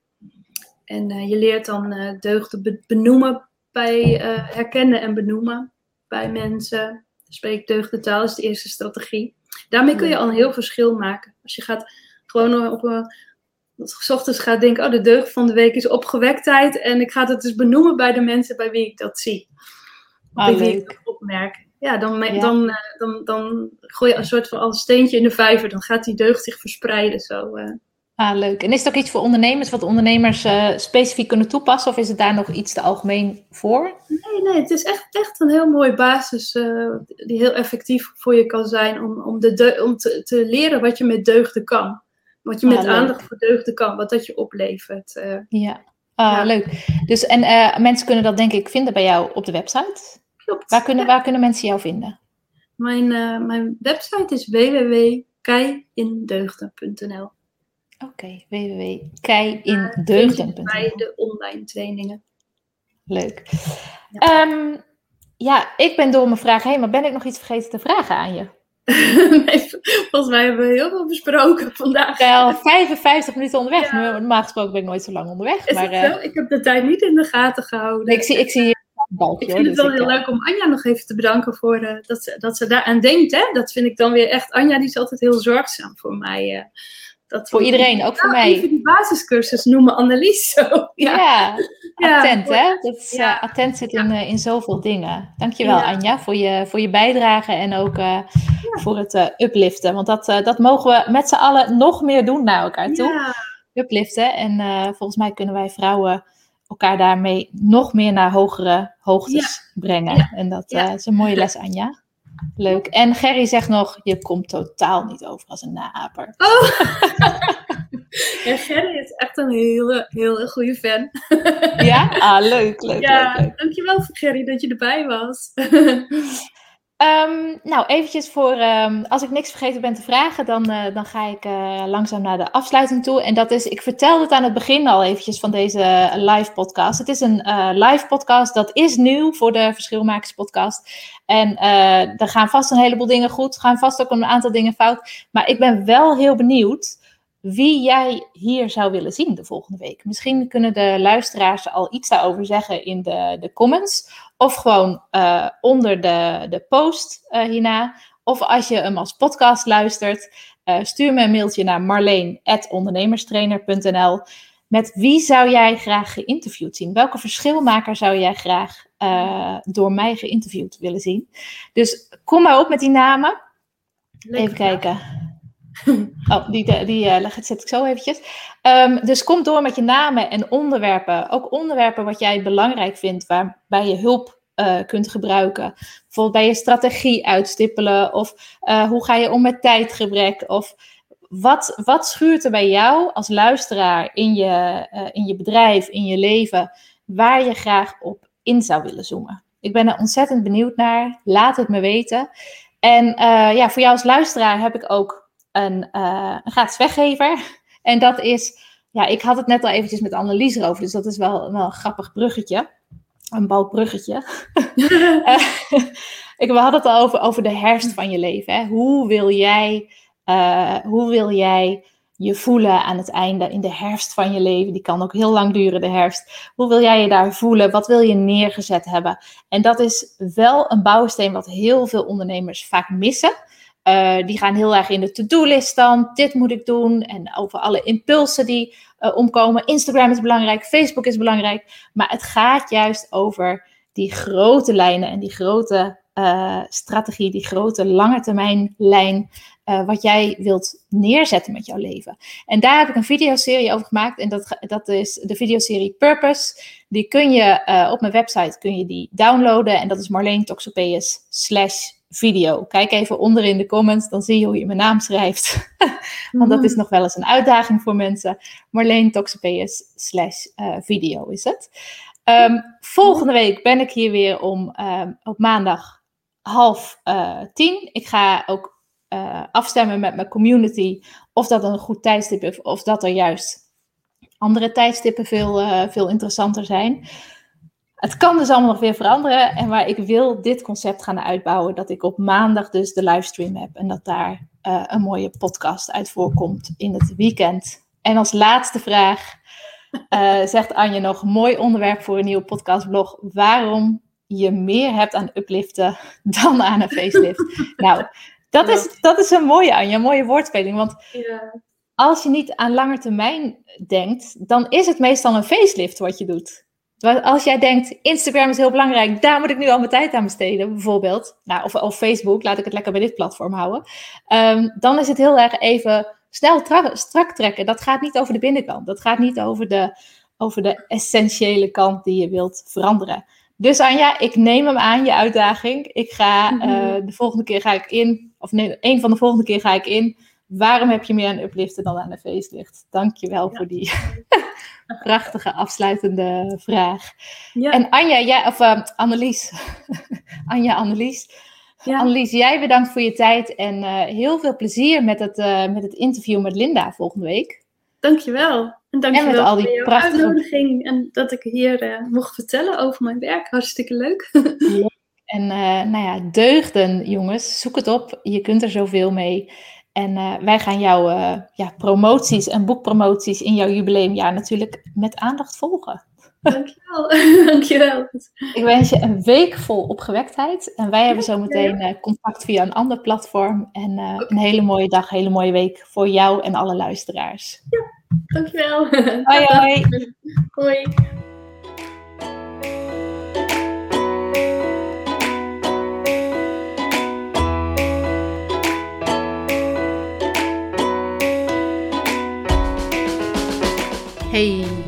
En je leert dan deugden benoemen bij herkennen en benoemen bij mensen. Spreek deugde taal is de eerste strategie. Daarmee kun je al een heel verschil maken. Als je gaat gewoon op een s ochtends gaat denken, oh, de deugd van de week is opgewektheid. En ik ga het dus benoemen bij de mensen bij wie ik dat zie. Ah, wie ik dat opmerk. Ja, dan, Dan, uh, dan, dan gooi je een soort van als steentje in de vijver. Dan gaat die deugd zich verspreiden zo. Uh. Ah, leuk. En is het ook iets voor ondernemers, wat ondernemers uh, specifiek kunnen toepassen? Of is het daar nog iets te algemeen voor? Nee, nee, het is echt, echt een heel mooie basis die heel effectief voor je kan zijn om, om, de om te, te leren wat je met deugden kan. Wat je met ah, aandacht voor deugden kan, wat dat je oplevert. Uh, ja. Ah, leuk. Dus, en uh, mensen kunnen dat denk ik vinden bij jou op de website. Klopt. Waar kunnen, waar kunnen mensen jou vinden? Mijn, uh, mijn website is www.keiindeugden.nl Oké, okay, www.keiindeugden.nl Bij de online trainingen. Leuk. Ja. Um, ja, ik ben door mijn vragen heen, maar ben ik nog iets vergeten te vragen aan je? volgens mij hebben we heel veel besproken vandaag. Wel 55 minuten onderweg. Ja. Normaal gesproken ben ik nooit zo lang onderweg. maar, uh, ik heb de tijd niet in de gaten gehouden. ik, zie, ik zie hier een balkje. Ik vind het dus wel heel leuk om Anja nog even te bedanken voor uh, dat, ze, dat ze daar aan denkt. Hè? Dat vind ik dan weer echt. Anja die is altijd heel zorgzaam voor mij. Uh, dat voor iedereen, ook voor mij. Even die basiscursus noemen Annelies zo. Ja, ja attent hè. Dat is, uh, attent zit in, uh, in zoveel dingen. Dankjewel Anja voor je, voor je bijdrage en ook uh, voor het upliften. Want dat, dat mogen we met z'n allen nog meer doen naar elkaar toe. Upliften. En volgens mij kunnen wij vrouwen elkaar daarmee nog meer naar hogere hoogtes brengen. En dat is een mooie les Anja. Leuk. En Gerry zegt nog, je komt totaal niet over als een naaper. Oh! ja, Gerry is echt een hele, hele goede fan. ja? Ah, leuk, leuk, ja, leuk, leuk. dankjewel Gerry dat je erbij was. Um, nou, eventjes voor, um, als ik niks vergeten ben te vragen, dan, uh, dan ga ik uh, langzaam naar de afsluiting toe. En dat is, ik vertelde het aan het begin al eventjes van deze live podcast. Het is een live podcast, dat is nieuw voor de Verschilmakers podcast. En er gaan vast een heleboel dingen goed, gaan vast ook een aantal dingen fout. Maar ik ben wel heel benieuwd wie jij hier zou willen zien de volgende week. Misschien kunnen de luisteraars al iets daarover zeggen in de, de comments. Of gewoon uh, onder de, de post uh, hierna. Of als je hem als podcast luistert, uh, stuur me een mailtje naar marleen.ondernemerstrainer.nl. Met wie zou jij graag geïnterviewd zien? Welke verschilmaker zou jij graag door mij geïnterviewd willen zien? Dus kom maar op met die namen. Even kijken. Oh, die, die uh, zet ik zo eventjes. Um, dus kom door met je namen en onderwerpen. Ook onderwerpen wat jij belangrijk vindt, waarbij je hulp uh, kunt gebruiken. Bijvoorbeeld bij je strategie uitstippelen. Of uh, hoe ga je om met tijdgebrek. Of wat, wat schuurt er bij jou als luisteraar in je, in je bedrijf, in je leven, waar je graag op in zou willen zoomen? Ik ben er ontzettend benieuwd naar. Laat het me weten. En ja, voor jou als luisteraar heb ik ook een, uh, een gratis weggever. En dat is, ja, ik had het net al eventjes met Annelies erover, dus dat is wel, wel een grappig bruggetje. Een balkbruggetje. uh, ik, we hadden het al over, over de herfst van je leven. Hè? Hoe, wil jij, uh, hoe wil jij je voelen aan het einde in de herfst van je leven? Die kan ook heel lang duren, de herfst. Hoe wil jij je daar voelen? Wat wil je neergezet hebben? En dat is wel een bouwsteen wat heel veel ondernemers vaak missen. Uh, die gaan heel erg in de to-do-list dan. Dit moet ik doen. En over alle impulsen die uh, omkomen. Instagram is belangrijk, Facebook is belangrijk. Maar het gaat juist over die grote lijnen en die grote uh, strategie, die grote lange termijn lijn. Wat jij wilt neerzetten met jouw leven. En daar heb ik een videoserie over gemaakt. En dat, dat is de videoserie Purpose. Die kun je op mijn website kun je die downloaden. En dat is Marleen Toxopeus slash video. Kijk even onder in de comments, dan zie je hoe je mijn naam schrijft. Want dat is mm. nog wel eens een uitdaging voor mensen. Marleen Toxopeus slash uh, video is het. Um, volgende week ben ik hier weer om um, op maandag half uh, tien. Ik ga ook uh, afstemmen met mijn community of dat een goed tijdstip is of dat er juist andere tijdstippen veel, veel interessanter zijn. Het kan dus allemaal nog weer veranderen. En waar ik wil dit concept gaan uitbouwen, dat ik op maandag dus de livestream heb. En dat daar uh, een mooie podcast uit voorkomt in het weekend. En als laatste vraag uh, zegt Anje nog, mooi onderwerp voor een nieuwe podcastblog. Waarom je meer hebt aan upliften dan aan een facelift. nou, dat is, dat is een mooie Anja, een mooie woordspeling. Want ja. als je niet aan lange termijn denkt, dan is het meestal een facelift wat je doet. Als jij denkt, Instagram is heel belangrijk, daar moet ik nu al mijn tijd aan besteden, bijvoorbeeld. Nou, of, of Facebook, laat ik het lekker bij dit platform houden. Ehm, dan is het heel erg even snel strak trekken. Dat gaat niet over de binnenkant. Dat gaat niet over de, over de essentiële kant die je wilt veranderen. Dus Anja, ik neem hem aan, je uitdaging. Ik ga mhm. eh, de volgende keer ga ik in, of nee, een van de volgende keer ga ik in. Waarom heb je meer aan upliften dan aan de facelift? Dank je wel voor die prachtige afsluitende vraag. Ja. En Anja, jij, of uh, Annelies. Anja, Annelies. Ja. Annelies, jij bedankt voor je tijd en uh, heel veel plezier met het, uh, met het interview met Linda volgende week. Dankjewel. En dankjewel en met al die voor prachtige... uitnodiging en dat ik hier uh, mocht vertellen over mijn werk. Hartstikke leuk. en nou ja, deugden jongens, zoek het op. Je kunt er zoveel mee. En uh, wij gaan jouw ja, promoties en boekpromoties in jouw jubileumjaar natuurlijk met aandacht volgen. Dankjewel. Dankjewel. Ik wens je een week vol opgewektheid. En wij hebben zo meteen uh, contact via een ander platform. En een hele mooie dag, hele mooie week voor jou en alle luisteraars. Ja, dankjewel. Hoi, hoi. Hoi. Hey,